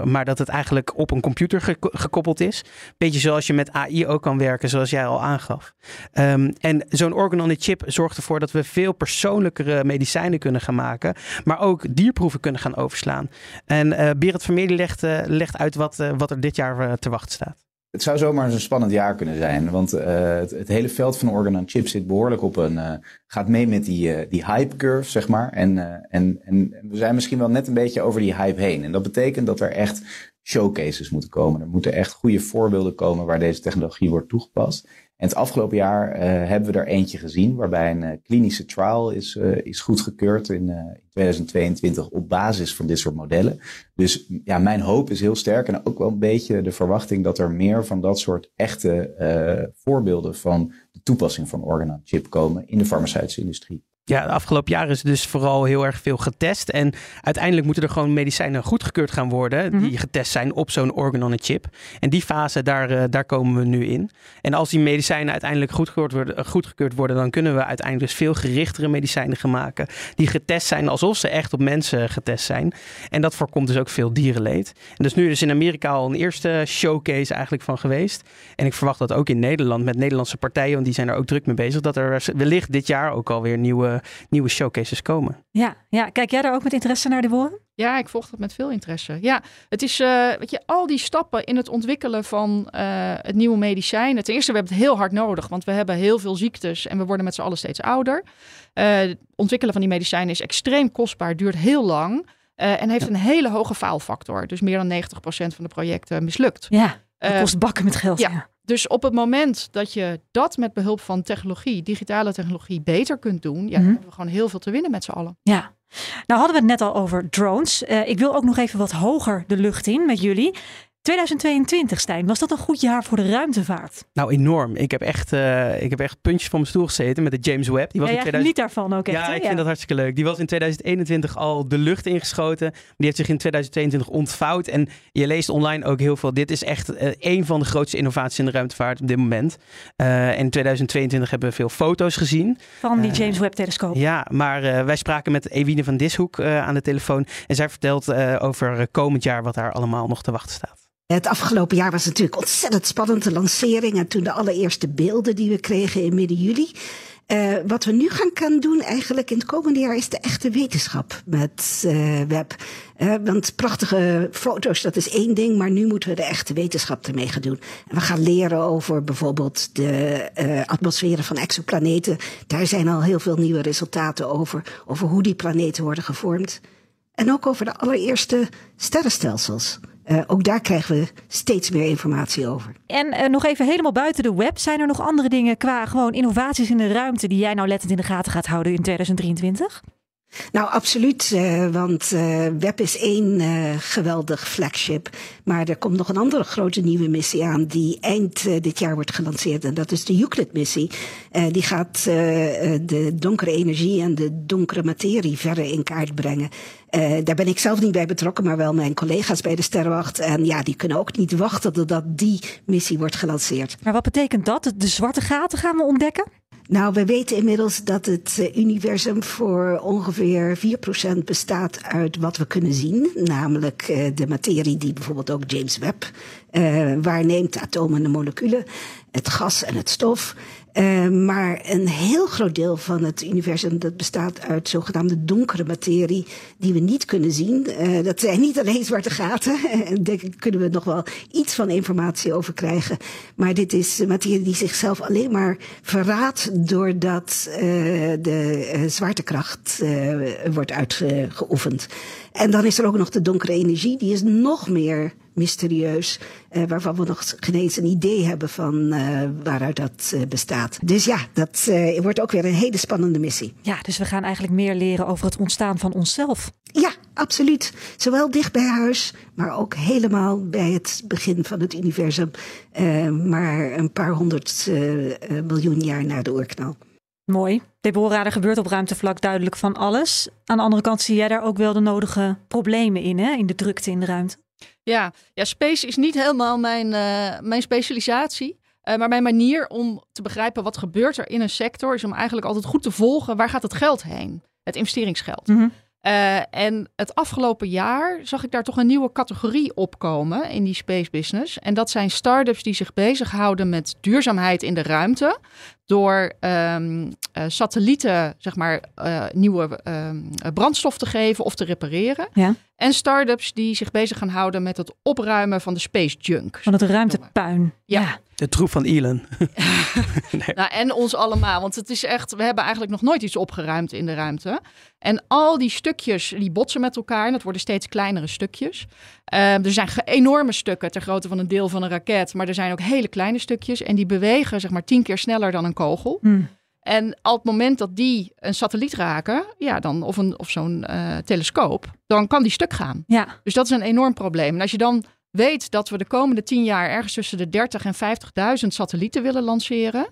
Speaker 6: maar dat het eigenlijk op een computer ge gekoppeld is. Beetje zoals je met AI ook kan werken, zoals jij al aangaf. Um, en zo'n organ on a chip zorgt ervoor dat we veel persoonlijkere medicijnen kunnen gaan maken. Maar ook dierproeven kunnen gaan overslaan. En uh, Berend Vermeer legt, uh, legt uit wat, uh, wat er dit jaar uh, te wachten staat.
Speaker 9: Het zou zomaar een spannend jaar kunnen zijn. Want het, het, hele veld van organ on chip zit behoorlijk op een. gaat mee met die, die hype curve, zeg maar. En, en, en we zijn misschien wel net een beetje over die hype heen. En dat betekent dat er echt showcases moeten komen. Er moeten echt goede voorbeelden komen waar deze technologie wordt toegepast. En het afgelopen jaar uh, hebben we er eentje gezien waarbij een uh, klinische trial is, uh, is goedgekeurd in, in 2022 op basis van dit soort modellen. Dus ja, mijn hoop is heel sterk en ook wel een beetje de verwachting dat er meer van dat soort echte voorbeelden van de toepassing van organ on chip komen in de farmaceutische industrie
Speaker 6: ja, de afgelopen jaren is dus vooral heel erg veel getest. En uiteindelijk moeten er gewoon medicijnen goedgekeurd gaan worden. Mm -hmm. Die getest zijn op zo'n organ on a chip. En die fase, daar, uh, daar komen we nu in. En als die medicijnen uiteindelijk goedgekeurd worden, goedgekeurd worden, dan kunnen we uiteindelijk dus veel gerichtere medicijnen gaan maken. Die getest zijn alsof ze echt op mensen getest zijn. En dat voorkomt dus ook veel dierenleed. En dus nu is in Amerika al een eerste showcase eigenlijk van geweest. En ik verwacht dat ook in Nederland met Nederlandse partijen, want die zijn er ook druk mee bezig, dat er wellicht dit jaar ook alweer nieuwe nieuwe showcases komen.
Speaker 3: Ja, ja, kijk jij daar ook met interesse naar de woorden?
Speaker 4: Ja, ik volg dat met veel interesse. Ja, het is, uh, weet je, al die stappen in het ontwikkelen van uh, het nieuwe medicijn. Ten eerste, we hebben het heel hard nodig, want we hebben heel veel ziektes en we worden met z'n allen steeds ouder. Uh, het ontwikkelen van die medicijnen is extreem kostbaar, duurt heel lang en heeft ja. een hele hoge faalfactor. Dus meer dan 90% van de projecten mislukt.
Speaker 3: Ja, dat kost bakken met geld.
Speaker 4: Ja. ja. Dus op het moment dat je dat met behulp van technologie, digitale technologie, beter kunt doen, ja, dan hebben we gewoon heel veel te winnen met z'n allen.
Speaker 3: Ja. Nou hadden we het net al over drones. Uh, ik wil ook nog even wat hoger de lucht in met jullie. 2022, Stijn, was dat een goed jaar voor de ruimtevaart?
Speaker 6: Nou, enorm. Ik heb echt, uh, ik heb echt puntjes van mijn stoel gezeten met de James Webb.
Speaker 3: Die was ja, in 2000... niet daarvan ook echt.
Speaker 6: Ja, ik
Speaker 3: ja.
Speaker 6: vind dat hartstikke leuk. Die was in 2021 al de lucht ingeschoten. Die heeft zich in 2022 ontvouwd. En je leest online ook heel veel. Dit is echt uh, een van de grootste innovaties in de ruimtevaart op dit moment. Uh, en in 2022 hebben we veel foto's gezien.
Speaker 3: Van die James Webb-telescoop.
Speaker 6: Ja, maar wij spraken met Ewine van Dishoek aan de telefoon. En zij vertelt over komend jaar wat daar allemaal nog te wachten staat.
Speaker 10: Het afgelopen jaar was natuurlijk ontzettend spannend, de lancering en toen de allereerste beelden die we kregen in midden juli. Uh, wat we nu gaan kunnen doen eigenlijk in het komende jaar is de echte wetenschap met uh, web. Uh, want prachtige foto's, dat is één ding, maar nu moeten we de echte wetenschap ermee gaan doen. En we gaan leren over bijvoorbeeld de atmosferen van exoplaneten. Daar zijn al heel veel nieuwe resultaten over, over hoe die planeten worden gevormd. En ook over de allereerste sterrenstelsels. Uh, ook daar krijgen we steeds meer informatie over.
Speaker 3: En uh, nog even helemaal buiten de web. Zijn er nog andere dingen qua gewoon innovaties in de ruimte die jij nou lettend in de gaten gaat houden in 2023?
Speaker 10: Nou, absoluut. Uh, want uh, Web is één uh, geweldig flagship. Maar er komt nog een andere grote nieuwe missie aan. Die eind dit jaar wordt gelanceerd. En dat is de Euclid-missie. die gaat de donkere energie en de donkere materie verder in kaart brengen. daar ben ik zelf niet bij betrokken, maar wel mijn collega's bij de Sterrenwacht. En ja, die kunnen ook niet wachten totdat die missie wordt gelanceerd.
Speaker 3: Maar wat betekent dat? De zwarte gaten gaan we ontdekken?
Speaker 10: Nou, we weten inmiddels dat het universum voor ongeveer 4% bestaat uit wat we kunnen zien. Namelijk uh, de materie die bijvoorbeeld ook James Webb uh, waarneemt, atomen en moleculen. het gas en het stof. Uh, maar een heel groot deel van het universum dat bestaat uit zogenaamde donkere materie die we niet kunnen zien. Uh, dat zijn niet alleen zwarte gaten. En daar kunnen we nog wel iets van informatie over krijgen. Maar dit is materie die zichzelf alleen maar verraadt doordat uh, de zwaartekracht wordt uitgeoefend. En dan is er ook nog de donkere energie. Die is nog meer mysterieus. Uh, waarvan we nog geen eens een idee hebben van uh, waaruit dat uh, bestaat. Dus ja, dat wordt ook weer een hele spannende missie.
Speaker 3: Ja, dus we gaan eigenlijk meer leren over het ontstaan van onszelf.
Speaker 10: Ja, absoluut. Zowel dicht bij huis, maar ook helemaal bij het begin van het universum. maar een paar honderd miljoen jaar na de oorknal.
Speaker 3: Mooi. Deborah, er gebeurt op ruimtevlak duidelijk van alles. Aan de andere kant zie jij daar ook wel de nodige problemen in, hè? in de drukte in de ruimte.
Speaker 4: Ja, ja space is niet helemaal mijn, uh, mijn specialisatie. Uh, maar mijn manier om te begrijpen wat gebeurt er in een sector... is om eigenlijk altijd goed te volgen waar gaat het geld heen. Het investeringsgeld. Mm -hmm. Uh, en het afgelopen jaar zag ik daar toch een nieuwe categorie opkomen in die space business. En dat zijn start-ups die zich bezighouden met duurzaamheid in de ruimte. Door um, uh, satellieten, zeg maar, uh, nieuwe um, brandstof te geven of te repareren. Ja. En start-ups die zich bezig gaan houden met het opruimen van de space junk.
Speaker 3: Van het ruimtepuin.
Speaker 4: Ja. ja.
Speaker 6: De troep van Elon.
Speaker 4: nee. nou, en ons allemaal. Want het is echt, we hebben eigenlijk nog nooit iets opgeruimd in de ruimte. En al die stukjes, die botsen met elkaar. En dat worden steeds kleinere stukjes. Uh, er zijn enorme stukken ter grootte van een deel van een raket. Maar er zijn ook hele kleine stukjes. En die bewegen zeg maar tien keer sneller dan een kogel. Mm. En op het moment dat die een satelliet raken, ja, dan, of, een, of zo'n uh, telescoop, dan kan die stuk gaan. Ja. Dus dat is een enorm probleem. En als je dan weet dat we de komende tien jaar ergens tussen de 30 en 50.000 satellieten willen lanceren,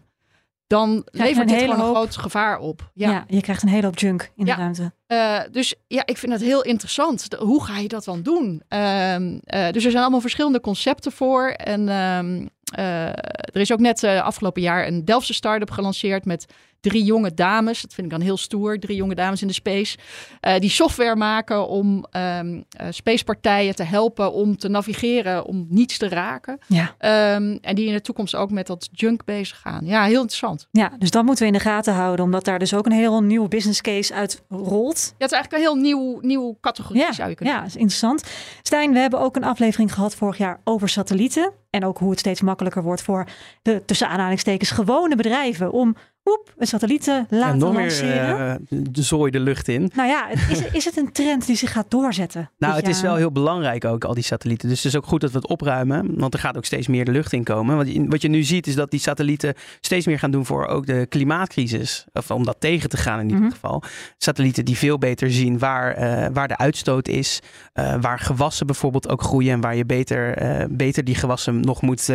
Speaker 4: dan levert dit gewoon een groot gevaar op.
Speaker 3: Ja. ja. je krijgt een hele hoop junk in de ruimte.
Speaker 4: Uh, dus ja, ik vind dat heel interessant. hoe ga je dat dan doen? Uh, uh, dus er zijn allemaal verschillende concepten voor. En ehm, eh, er is ook net afgelopen jaar een Delftse start-up gelanceerd met drie jonge dames. Dat vind ik dan heel stoer. Drie jonge dames in de space. Uh, die software maken om um, uh, spacepartijen te helpen om te navigeren, om niets te raken. Ja. Um, en die in de toekomst ook met dat junk bezig gaan. Ja, heel interessant.
Speaker 3: Ja, dus dat moeten we in de gaten houden, omdat daar dus ook een heel nieuwe business case uit rolt.
Speaker 4: Ja, het is eigenlijk een heel nieuw, nieuw categorie,
Speaker 3: ja,
Speaker 4: zou je kunnen
Speaker 3: Ja, is interessant. Stijn, we hebben ook een aflevering gehad vorig jaar over satellieten. En ook hoe het steeds makkelijker wordt voor de tussen aanhalingstekens gewone bedrijven om oep, een satellieten laten en nog lanceren.
Speaker 6: Meer, uh, de zooi de lucht in.
Speaker 3: Nou ja, is, is het een trend die zich gaat doorzetten?
Speaker 6: Nou, het is wel heel belangrijk ook, al die satellieten. Dus het is ook goed dat we het opruimen, want er gaat ook steeds meer de lucht in komen. Wat je, wat je nu ziet is dat die satellieten steeds meer gaan doen voor ook de klimaatcrisis. Of om dat tegen te gaan in ieder mm -hmm. geval. Satellieten die veel beter zien waar, uh, waar de uitstoot is. Uh, waar gewassen bijvoorbeeld ook groeien en waar je beter, beter die gewassen nog moet,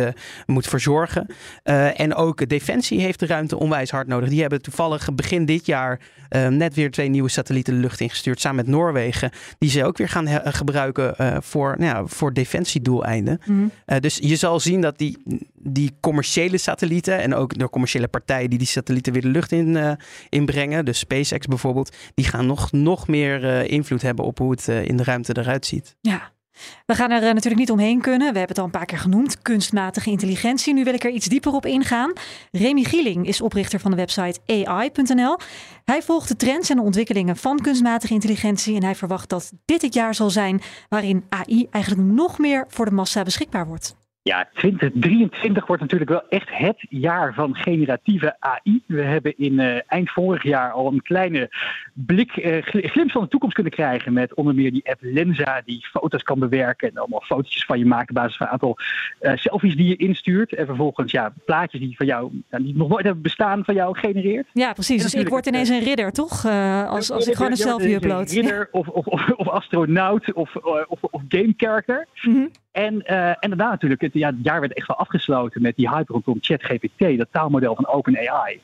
Speaker 6: moet verzorgen. en ook Defensie heeft de ruimte onwijs hard nodig. Die hebben toevallig begin dit jaar uh, net weer twee nieuwe satellieten de lucht ingestuurd. Samen met Noorwegen. Die ze ook weer gaan gebruiken uh, voor, nou ja, voor defensiedoeleinden. Mm. Uh, dus je zal zien dat die, die commerciële satellieten. En ook de commerciële partijen die die satellieten weer de lucht in, inbrengen. Dus SpaceX bijvoorbeeld. Die gaan nog, nog meer invloed hebben op hoe het in de ruimte eruit ziet.
Speaker 3: Ja. We gaan er uh, natuurlijk niet omheen kunnen. We hebben het al een paar keer genoemd, kunstmatige intelligentie. Nu wil ik er iets dieper op ingaan. Remy Gieling is oprichter van de website AI.nl. Hij volgt de trends en de ontwikkelingen van kunstmatige intelligentie en hij verwacht dat dit het jaar zal zijn waarin AI eigenlijk nog meer voor de massa beschikbaar wordt.
Speaker 11: Ja, 2023 wordt natuurlijk wel echt het jaar van generatieve AI. We hebben in uh, eind vorig jaar al een kleine blik, uh, glimp van de toekomst kunnen krijgen. Met onder meer die app Lenza, die foto's kan bewerken. En allemaal fotootjes van je maakt op basis van een aantal uh, selfies die je instuurt. En vervolgens ja, plaatjes die, van jou, nou, die nog nooit hebben bestaan van jou genereert.
Speaker 3: Ja, precies. Dus ik word ineens een ridder, toch? als, als ik gewoon een selfie upload.
Speaker 11: Ridder of, of, of, of, astronaut of, of, of game character. Mm -hmm. En, uh, en daarna natuurlijk, het, ja, het jaar werd echt wel afgesloten met die hype rondom ChatGPT, dat taalmodel van OpenAI.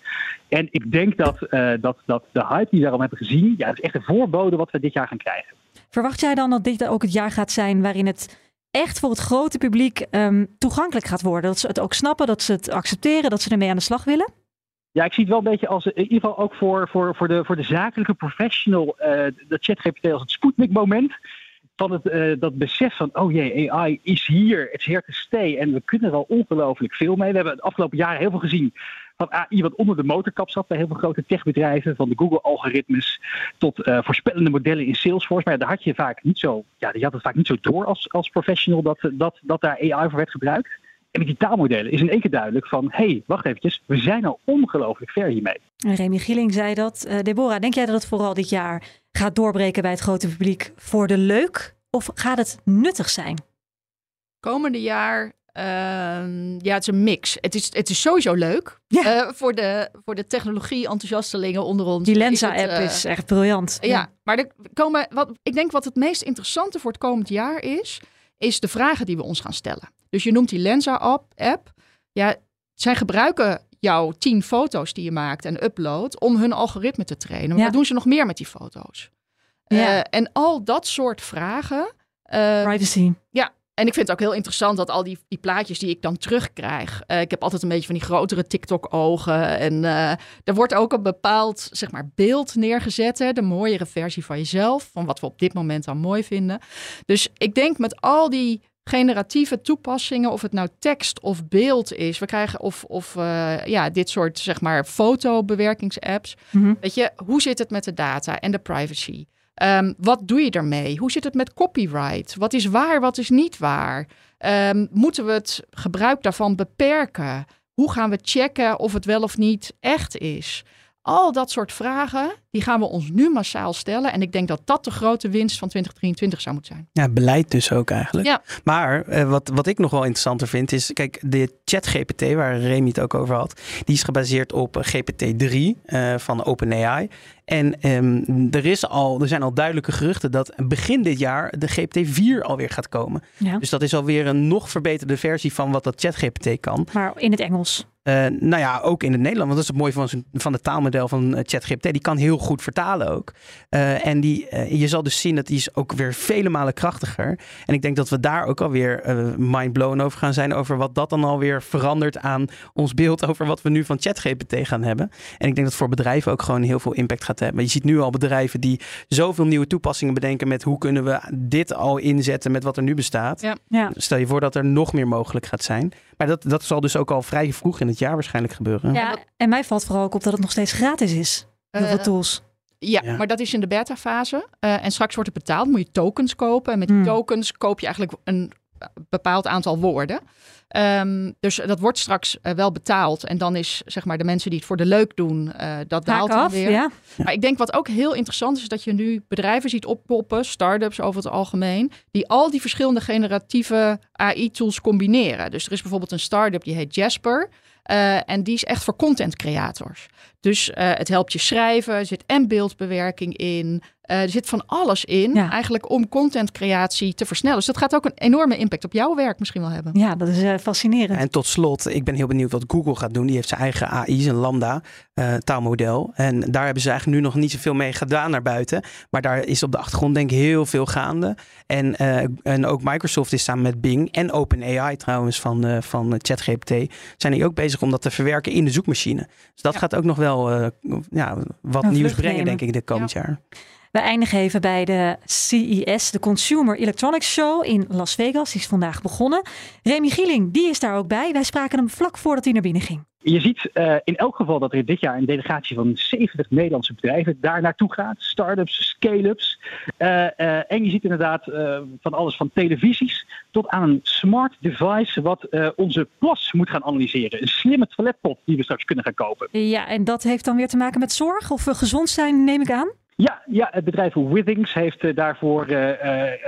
Speaker 11: En ik denk dat, uh, dat, dat de hype die we daarom hebben gezien, ja, dat is echt een voorbode wat we dit jaar gaan krijgen.
Speaker 3: Verwacht jij dan dat dit ook het jaar gaat zijn waarin het echt voor het grote publiek um, toegankelijk gaat worden? Dat ze het ook snappen, dat ze het accepteren, dat ze ermee aan de slag willen?
Speaker 11: Ja, ik zie het wel een beetje als, in ieder geval ook voor, voor, voor, de, voor de zakelijke professional, uh, dat ChatGPT als het Sputnik-moment van het, uh, dat besef van, oh jee, AI is hier, het is here to stay. En we kunnen er al ongelooflijk veel mee. We hebben het afgelopen jaren heel veel gezien van AI wat onder de motorkap zat bij heel veel grote techbedrijven. Van de Google-algoritmes tot uh, voorspellende modellen in Salesforce. Maar daar had je vaak niet zo, ja, je had het vaak niet zo door als, als professional dat, dat, dat daar AI voor werd gebruikt. En met die taalmodellen is in één keer duidelijk van... hé, hey, wacht eventjes, we zijn al ongelooflijk ver hiermee.
Speaker 3: Remy Gieling zei dat. Uh, Deborah, denk jij dat het vooral dit jaar gaat doorbreken bij het grote publiek voor de leuk? Of gaat het nuttig zijn?
Speaker 4: Komende jaar Ehm, ja, het is een mix. Het is, het is sowieso leuk uh, voor, de, voor de technologie-enthousiastelingen onder ons.
Speaker 3: Die Lensa-app is, is, echt briljant.
Speaker 4: Ja, ja. maar er komen, wat, ik denk wat het meest interessante voor het komend jaar is, is de vragen die we ons gaan stellen. Dus je noemt die Lensa-app. Ja, zij gebruiken jouw tien foto's die je maakt en upload om hun algoritme te trainen. Maar wat doen ze nog meer met die foto's? Ja. Uh, en al dat soort vragen.
Speaker 3: Uh, Privacy.
Speaker 4: Ja, en ik vind het ook heel interessant dat al die, die plaatjes die ik dan terugkrijg. Uh, ik heb altijd een beetje van die grotere TikTok-ogen. En uh, er wordt ook een bepaald zeg maar, beeld neergezet. Hè, de mooiere versie van jezelf. Van wat we op dit moment dan mooi vinden. Dus ik denk met al die generatieve toepassingen, of het nou tekst of beeld is. We krijgen of, of uh, ja, dit soort zeg maar fotobewerkingsapps. Mm -hmm. Weet je, hoe zit het met de data en de privacy? Um, wat doe je ermee? Hoe zit het met copyright? Wat is waar, wat is niet waar? Um, moeten we het gebruik daarvan beperken? Hoe gaan we checken of het wel of niet echt is? Al dat soort vragen, die gaan we ons nu massaal stellen. En ik denk dat dat de grote winst van 2023 zou moeten zijn.
Speaker 6: Ja, beleid dus ook eigenlijk. Ja. Maar uh, wat, wat ik nog wel interessanter vind is, kijk, de ChatGPT, waar Remy het ook over had, die is gebaseerd op GPT-3 uh, van OpenAI. En um, er, is al, er zijn al duidelijke geruchten dat begin dit jaar de GPT-4 alweer gaat komen. Ja. Dus dat is alweer een nog verbeterde versie van wat dat ChatGPT kan.
Speaker 3: Maar in het Engels.
Speaker 6: Uh, nou ja, ook in het Nederlands. Want dat is het mooie van, van het taalmodel van ChatGPT. Die kan heel goed vertalen ook. Uh, en die, je zal dus zien dat die is ook weer vele malen krachtiger. En ik denk dat we daar ook alweer mindblown over gaan zijn. Over wat dat dan alweer verandert aan ons beeld over wat we nu van ChatGPT gaan hebben. En ik denk dat voor bedrijven ook gewoon heel veel impact gaat hebben. Je ziet nu al bedrijven die zoveel nieuwe toepassingen bedenken met hoe kunnen we dit al inzetten met wat er nu bestaat. Ja. Ja. Stel je voor dat er nog meer mogelijk gaat zijn. Maar dat, dat zal dus ook al vrij vroeg in het jaar waarschijnlijk gebeuren.
Speaker 3: Ja, en mij valt vooral ook op dat het nog steeds gratis is. Heel veel tools.
Speaker 4: Ja, ja, maar dat is in de beta-fase. Uh, en straks wordt het betaald. Moet je tokens kopen. En met die hmm. tokens koop je eigenlijk een bepaald aantal woorden. Um, dus dat wordt straks uh, wel betaald. En dan is zeg maar de mensen die het voor de leuk doen, uh, dat daalt dan weer. Ja. Maar ik denk wat ook heel interessant is, dat je nu bedrijven ziet oppoppen, start-ups over het algemeen, die al die verschillende generatieve AI-tools combineren. Dus er is bijvoorbeeld een start-up die heet Jasper. Uh, en die is echt voor content creators. Dus uh, het helpt je schrijven, er zit en beeldbewerking in. Uh, er zit van alles in, ja. eigenlijk om contentcreatie te versnellen. Dus dat gaat ook een enorme impact op jouw werk misschien wel hebben.
Speaker 3: Ja, dat is uh, fascinerend.
Speaker 6: En tot slot, ik ben heel benieuwd wat Google gaat doen. Die heeft zijn eigen AI, zijn Lambda uh, taalmodel. En daar hebben ze eigenlijk nu nog niet zoveel mee gedaan naar buiten. Maar daar is op de achtergrond denk ik heel veel gaande. En, en ook Microsoft is samen met Bing en OpenAI trouwens van, van ChatGPT... zijn die ook bezig om dat te verwerken in de zoekmachine. Dus dat ja. gaat ook nog wel ja, wat een nieuws brengen, denk ik, dit komend ja. jaar.
Speaker 3: We eindigen even bij de CES, de Consumer Electronics Show in Las Vegas. Die is vandaag begonnen. Remy Gieling, die is daar ook bij. Wij spraken hem vlak voordat hij naar binnen ging.
Speaker 11: Je ziet uh, in elk geval dat er dit jaar een delegatie van 70 Nederlandse bedrijven daar naartoe gaat. Start-ups, scale-ups. Uh, uh, en je ziet inderdaad van alles van televisies tot aan een smart device wat onze plas moet gaan analyseren. Een slimme toiletpot die we straks kunnen gaan kopen.
Speaker 3: Ja, en dat heeft dan weer te maken met zorg of gezond zijn, neem ik aan?
Speaker 11: Ja, ja, het bedrijf Withings heeft uh, daarvoor uh,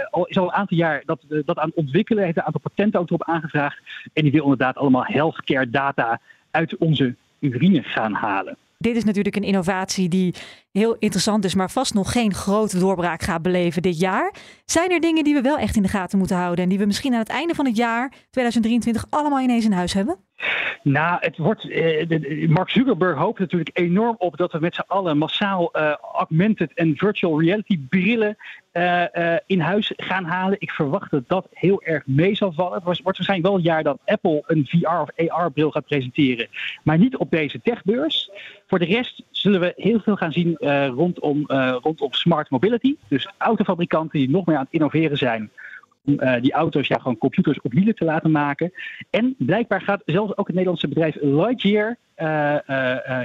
Speaker 11: al, is al een aantal jaar dat, dat aan het ontwikkelen, heeft een aantal patenten ook erop aangevraagd. En die wil inderdaad allemaal healthcare data uit onze urine gaan halen.
Speaker 3: Dit is natuurlijk een innovatie die heel interessant is, maar vast nog geen grote doorbraak gaat beleven dit jaar. Zijn er dingen die we wel echt in de gaten moeten houden en die we misschien aan het einde van het jaar 2023 allemaal ineens in huis hebben?
Speaker 11: Nou, het wordt, eh, Mark Zuckerberg hoopt natuurlijk enorm op dat we met z'n allen massaal eh, augmented en virtual reality brillen eh, eh, in huis gaan halen. Ik verwacht dat dat heel erg mee zal vallen. Het wordt waarschijnlijk wel het jaar dat Apple een VR of AR-bril gaat presenteren, maar niet op deze techbeurs. Voor de rest zullen we heel veel gaan zien eh, rondom, rondom smart mobility. Dus autofabrikanten die nog meer aan het innoveren zijn om die auto's ja, gewoon computers op wielen te laten maken. En blijkbaar gaat zelfs ook het Nederlandse bedrijf Lightyear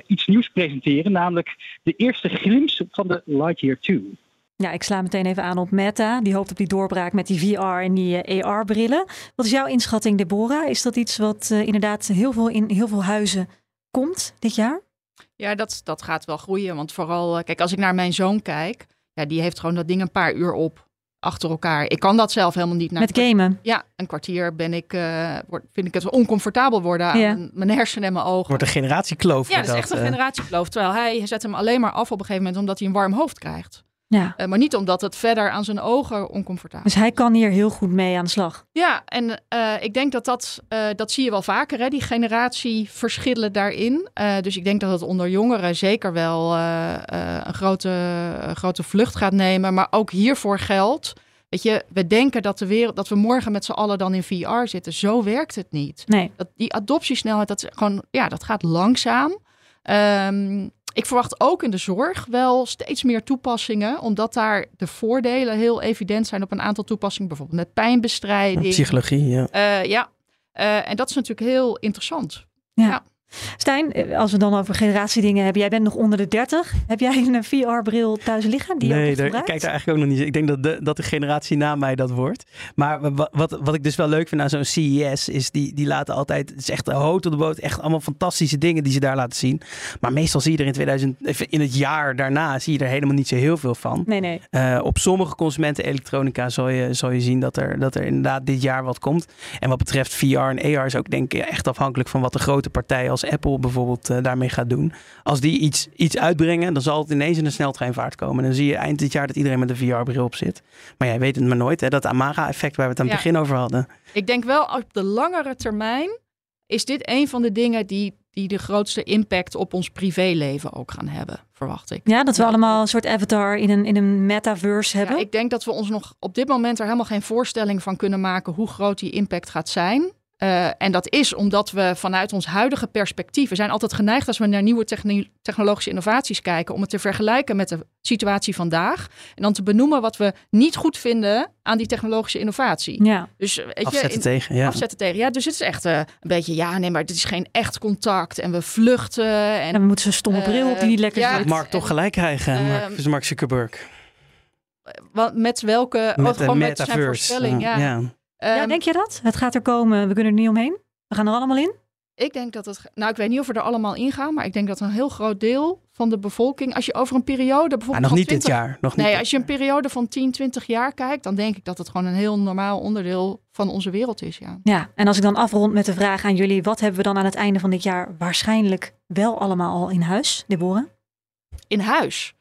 Speaker 11: iets nieuws presenteren, namelijk de eerste glimps van de Lightyear 2.
Speaker 3: Ja, ik sla meteen even aan op Meta. Die hoopt op die doorbraak met die VR en die eh, AR-brillen. Wat is jouw inschatting, Deborah? Is dat iets wat eh, inderdaad heel veel in heel veel huizen komt dit jaar?
Speaker 4: Ja, dat, dat gaat wel groeien. Want vooral, eh, kijk, als ik naar mijn zoon kijk, ja, die heeft gewoon dat ding een paar uur op achter elkaar. Ik kan dat zelf helemaal niet. Na
Speaker 3: Met gamen?
Speaker 4: Ja, een kwartier ben ik, eh, word, vind ik het oncomfortabel worden aan
Speaker 3: Ja.
Speaker 4: mijn- hersenen en mijn ogen.
Speaker 6: Wordt een generatiekloof.
Speaker 4: Ja, dat is echt een generatiekloof. Terwijl hij zet hem alleen maar af op een gegeven moment omdat hij een warm hoofd krijgt.
Speaker 3: Ja.
Speaker 4: Eh, maar niet omdat het verder aan zijn ogen oncomfortabel
Speaker 3: Dus hij kan hier heel goed mee aan de slag.
Speaker 4: ja, en eh, ik denk dat dat, eh, dat zie je wel vaker, hè, die generatieverschillen daarin. Dus ik denk dat het onder jongeren zeker wel een grote, een grote vlucht gaat nemen. Maar ook hiervoor geldt, weet je, we denken dat, de wereld, dat we morgen met z'n allen dan in VR zitten. Zo werkt het niet.
Speaker 3: Nee.
Speaker 4: Dat, die adoptiesnelheid, dat, is gewoon, ja, dat gaat langzaam. Ehm, ik verwacht ook in de zorg wel steeds meer toepassingen, omdat daar de voordelen heel evident zijn op een aantal toepassingen, bijvoorbeeld met pijnbestrijding.
Speaker 6: Psychologie, ja.
Speaker 4: Eh, ja, Eh, en dat is natuurlijk heel interessant.
Speaker 3: Ja. Stijn, eh, als we dan over generatiedingen hebben. Jij bent nog onder de 30. Heb jij een VR-bril thuis liggen? Die
Speaker 6: nee, daar, ik kijk daar eigenlijk ook nog niet. Ik denk dat de, dat de generatie na mij dat wordt. Maar wat, wat, wat ik dus wel leuk vind aan zo'n CES is die, die laten altijd, het is echt hout op de boot, echt allemaal fantastische dingen die ze daar laten zien. Maar meestal zie je er in 2000, even in het jaar daarna zie je er helemaal niet zo heel veel van.
Speaker 3: Nee, nee.
Speaker 6: Eh, op sommige consumenten elektronica zal je, zal je zien dat er, dat er inderdaad dit jaar wat komt. En wat betreft VR en AR is ook denk ik echt afhankelijk van wat de grote partijen als Apple bijvoorbeeld eh, daarmee gaat doen. Als die iets, iets uitbrengen, dan zal het ineens in een sneltreinvaart komen. En dan zie je eind dit jaar dat iedereen met een VR-bril op zit. Maar jij weet het maar nooit, hè? dat Amaga-effect waar we het aan het
Speaker 4: Ja.
Speaker 6: begin over hadden.
Speaker 4: Ik denk wel op de langere termijn is dit een van de dingen die, die de grootste impact op ons privéleven ook gaan hebben, verwacht ik.
Speaker 3: Ja, dat we allemaal een soort avatar in een, in een metaverse hebben.
Speaker 4: Ja, ik denk dat we ons nog op dit moment er helemaal geen voorstelling van kunnen maken hoe groot die impact gaat zijn. Eh, en dat is omdat we vanuit ons huidige perspectief, we zijn altijd geneigd als we naar nieuwe techno- technologische innovaties kijken, om het te vergelijken met de situatie vandaag. En dan te benoemen wat we niet goed vinden aan die technologische innovatie.
Speaker 3: Ja.
Speaker 4: Dus weet je,
Speaker 6: Afzetten
Speaker 4: in-
Speaker 6: tegen, ja.
Speaker 4: Afzetten tegen. Ja, dus het is echt eh, een beetje, ja, nee, maar dit is geen echt contact. En we vluchten. En,
Speaker 3: En we moeten zo'n stomme bril op die niet lekker
Speaker 4: ja,
Speaker 3: zit.
Speaker 6: Mark toch gelijk krijgen, Mark,
Speaker 4: Ehm,
Speaker 6: dus Mark Zuckerberg.
Speaker 4: Wat, met welke...
Speaker 6: Met
Speaker 4: oh, gewoon met zijn
Speaker 6: metaverse.
Speaker 4: voorspelling, ja.
Speaker 6: ja.
Speaker 3: Ja,
Speaker 4: Ehm,
Speaker 3: denk je dat? Het gaat er komen. We kunnen er niet omheen. We gaan er allemaal in.
Speaker 4: Ik denk dat het. Nou, ik weet niet of we er allemaal in gaan, maar ik denk dat een heel groot deel van de bevolking, als je over een periode bijvoorbeeld.
Speaker 6: Maar nog niet dit
Speaker 4: 20
Speaker 6: jaar. Nog niet
Speaker 4: nee, als je een periode van 10, 20 jaar kijkt, dan denk ik dat het gewoon een heel normaal onderdeel van onze wereld is. Ja.
Speaker 3: Ja, en als ik dan afrond met de vraag aan jullie. Wat hebben we dan aan het einde van dit jaar waarschijnlijk wel allemaal al in huis, Deborah?
Speaker 4: In huis.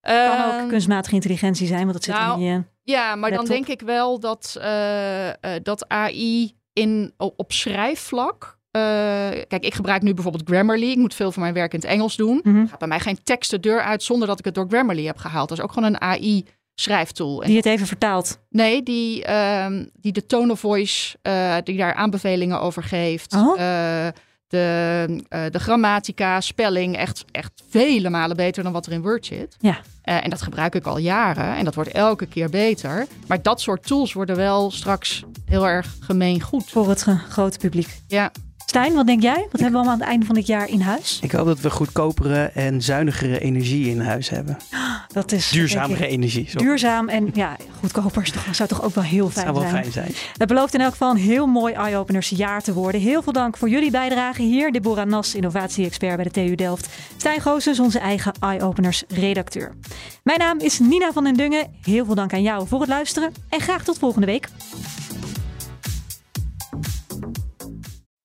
Speaker 3: Kan
Speaker 4: Ehm,
Speaker 3: ook kunstmatige intelligentie zijn, want dat zit
Speaker 4: nou,
Speaker 3: in je...
Speaker 4: Ja, maar dan denk ik wel dat, eh, eh, dat AI in, op, op schrijfvlak. eh, kijk, ik gebruik nu bijvoorbeeld Grammarly. Ik moet veel van mijn werk in het Engels doen. Er gaat bij mij geen tekst de deur uit zonder dat ik het door Grammarly heb gehaald. Dat is ook gewoon een AI-schrijftool.
Speaker 3: Die het even vertaalt.
Speaker 4: Nee, die, ehm, die de tone of voice, die daar aanbevelingen over geeft.
Speaker 3: Oh.
Speaker 4: De, eh, de grammatica, spelling, echt, echt vele malen beter dan wat er in Word zit.
Speaker 3: Ja.
Speaker 4: Eh, en dat gebruik ik al jaren en dat wordt elke keer beter. Maar dat soort tools worden wel straks heel erg gemeen goed.
Speaker 3: Voor het grote publiek.
Speaker 4: Ja.
Speaker 3: Stijn, wat denk jij? Wat hebben we allemaal aan het einde van dit jaar in huis?
Speaker 6: Ik hoop dat we goedkopere en zuinigere energie in huis hebben.
Speaker 3: Dat is
Speaker 6: Duurzamere energie. sorry.
Speaker 3: Duurzaam en ja, goedkoper zou toch ook wel heel
Speaker 6: Dat
Speaker 3: fijn
Speaker 6: zou wel
Speaker 3: zijn.
Speaker 6: fijn zijn.
Speaker 3: Het belooft in elk geval een heel mooi eye-openers jaar te worden. Heel veel dank voor jullie bijdrage hier. Deborah Nas, innovatie-expert bij de TU Delft. Stijn Goossens, onze eigen eye-openers redacteur. Mijn naam is Nina van den Dungen. Heel veel dank aan jou voor het luisteren. En graag tot volgende week.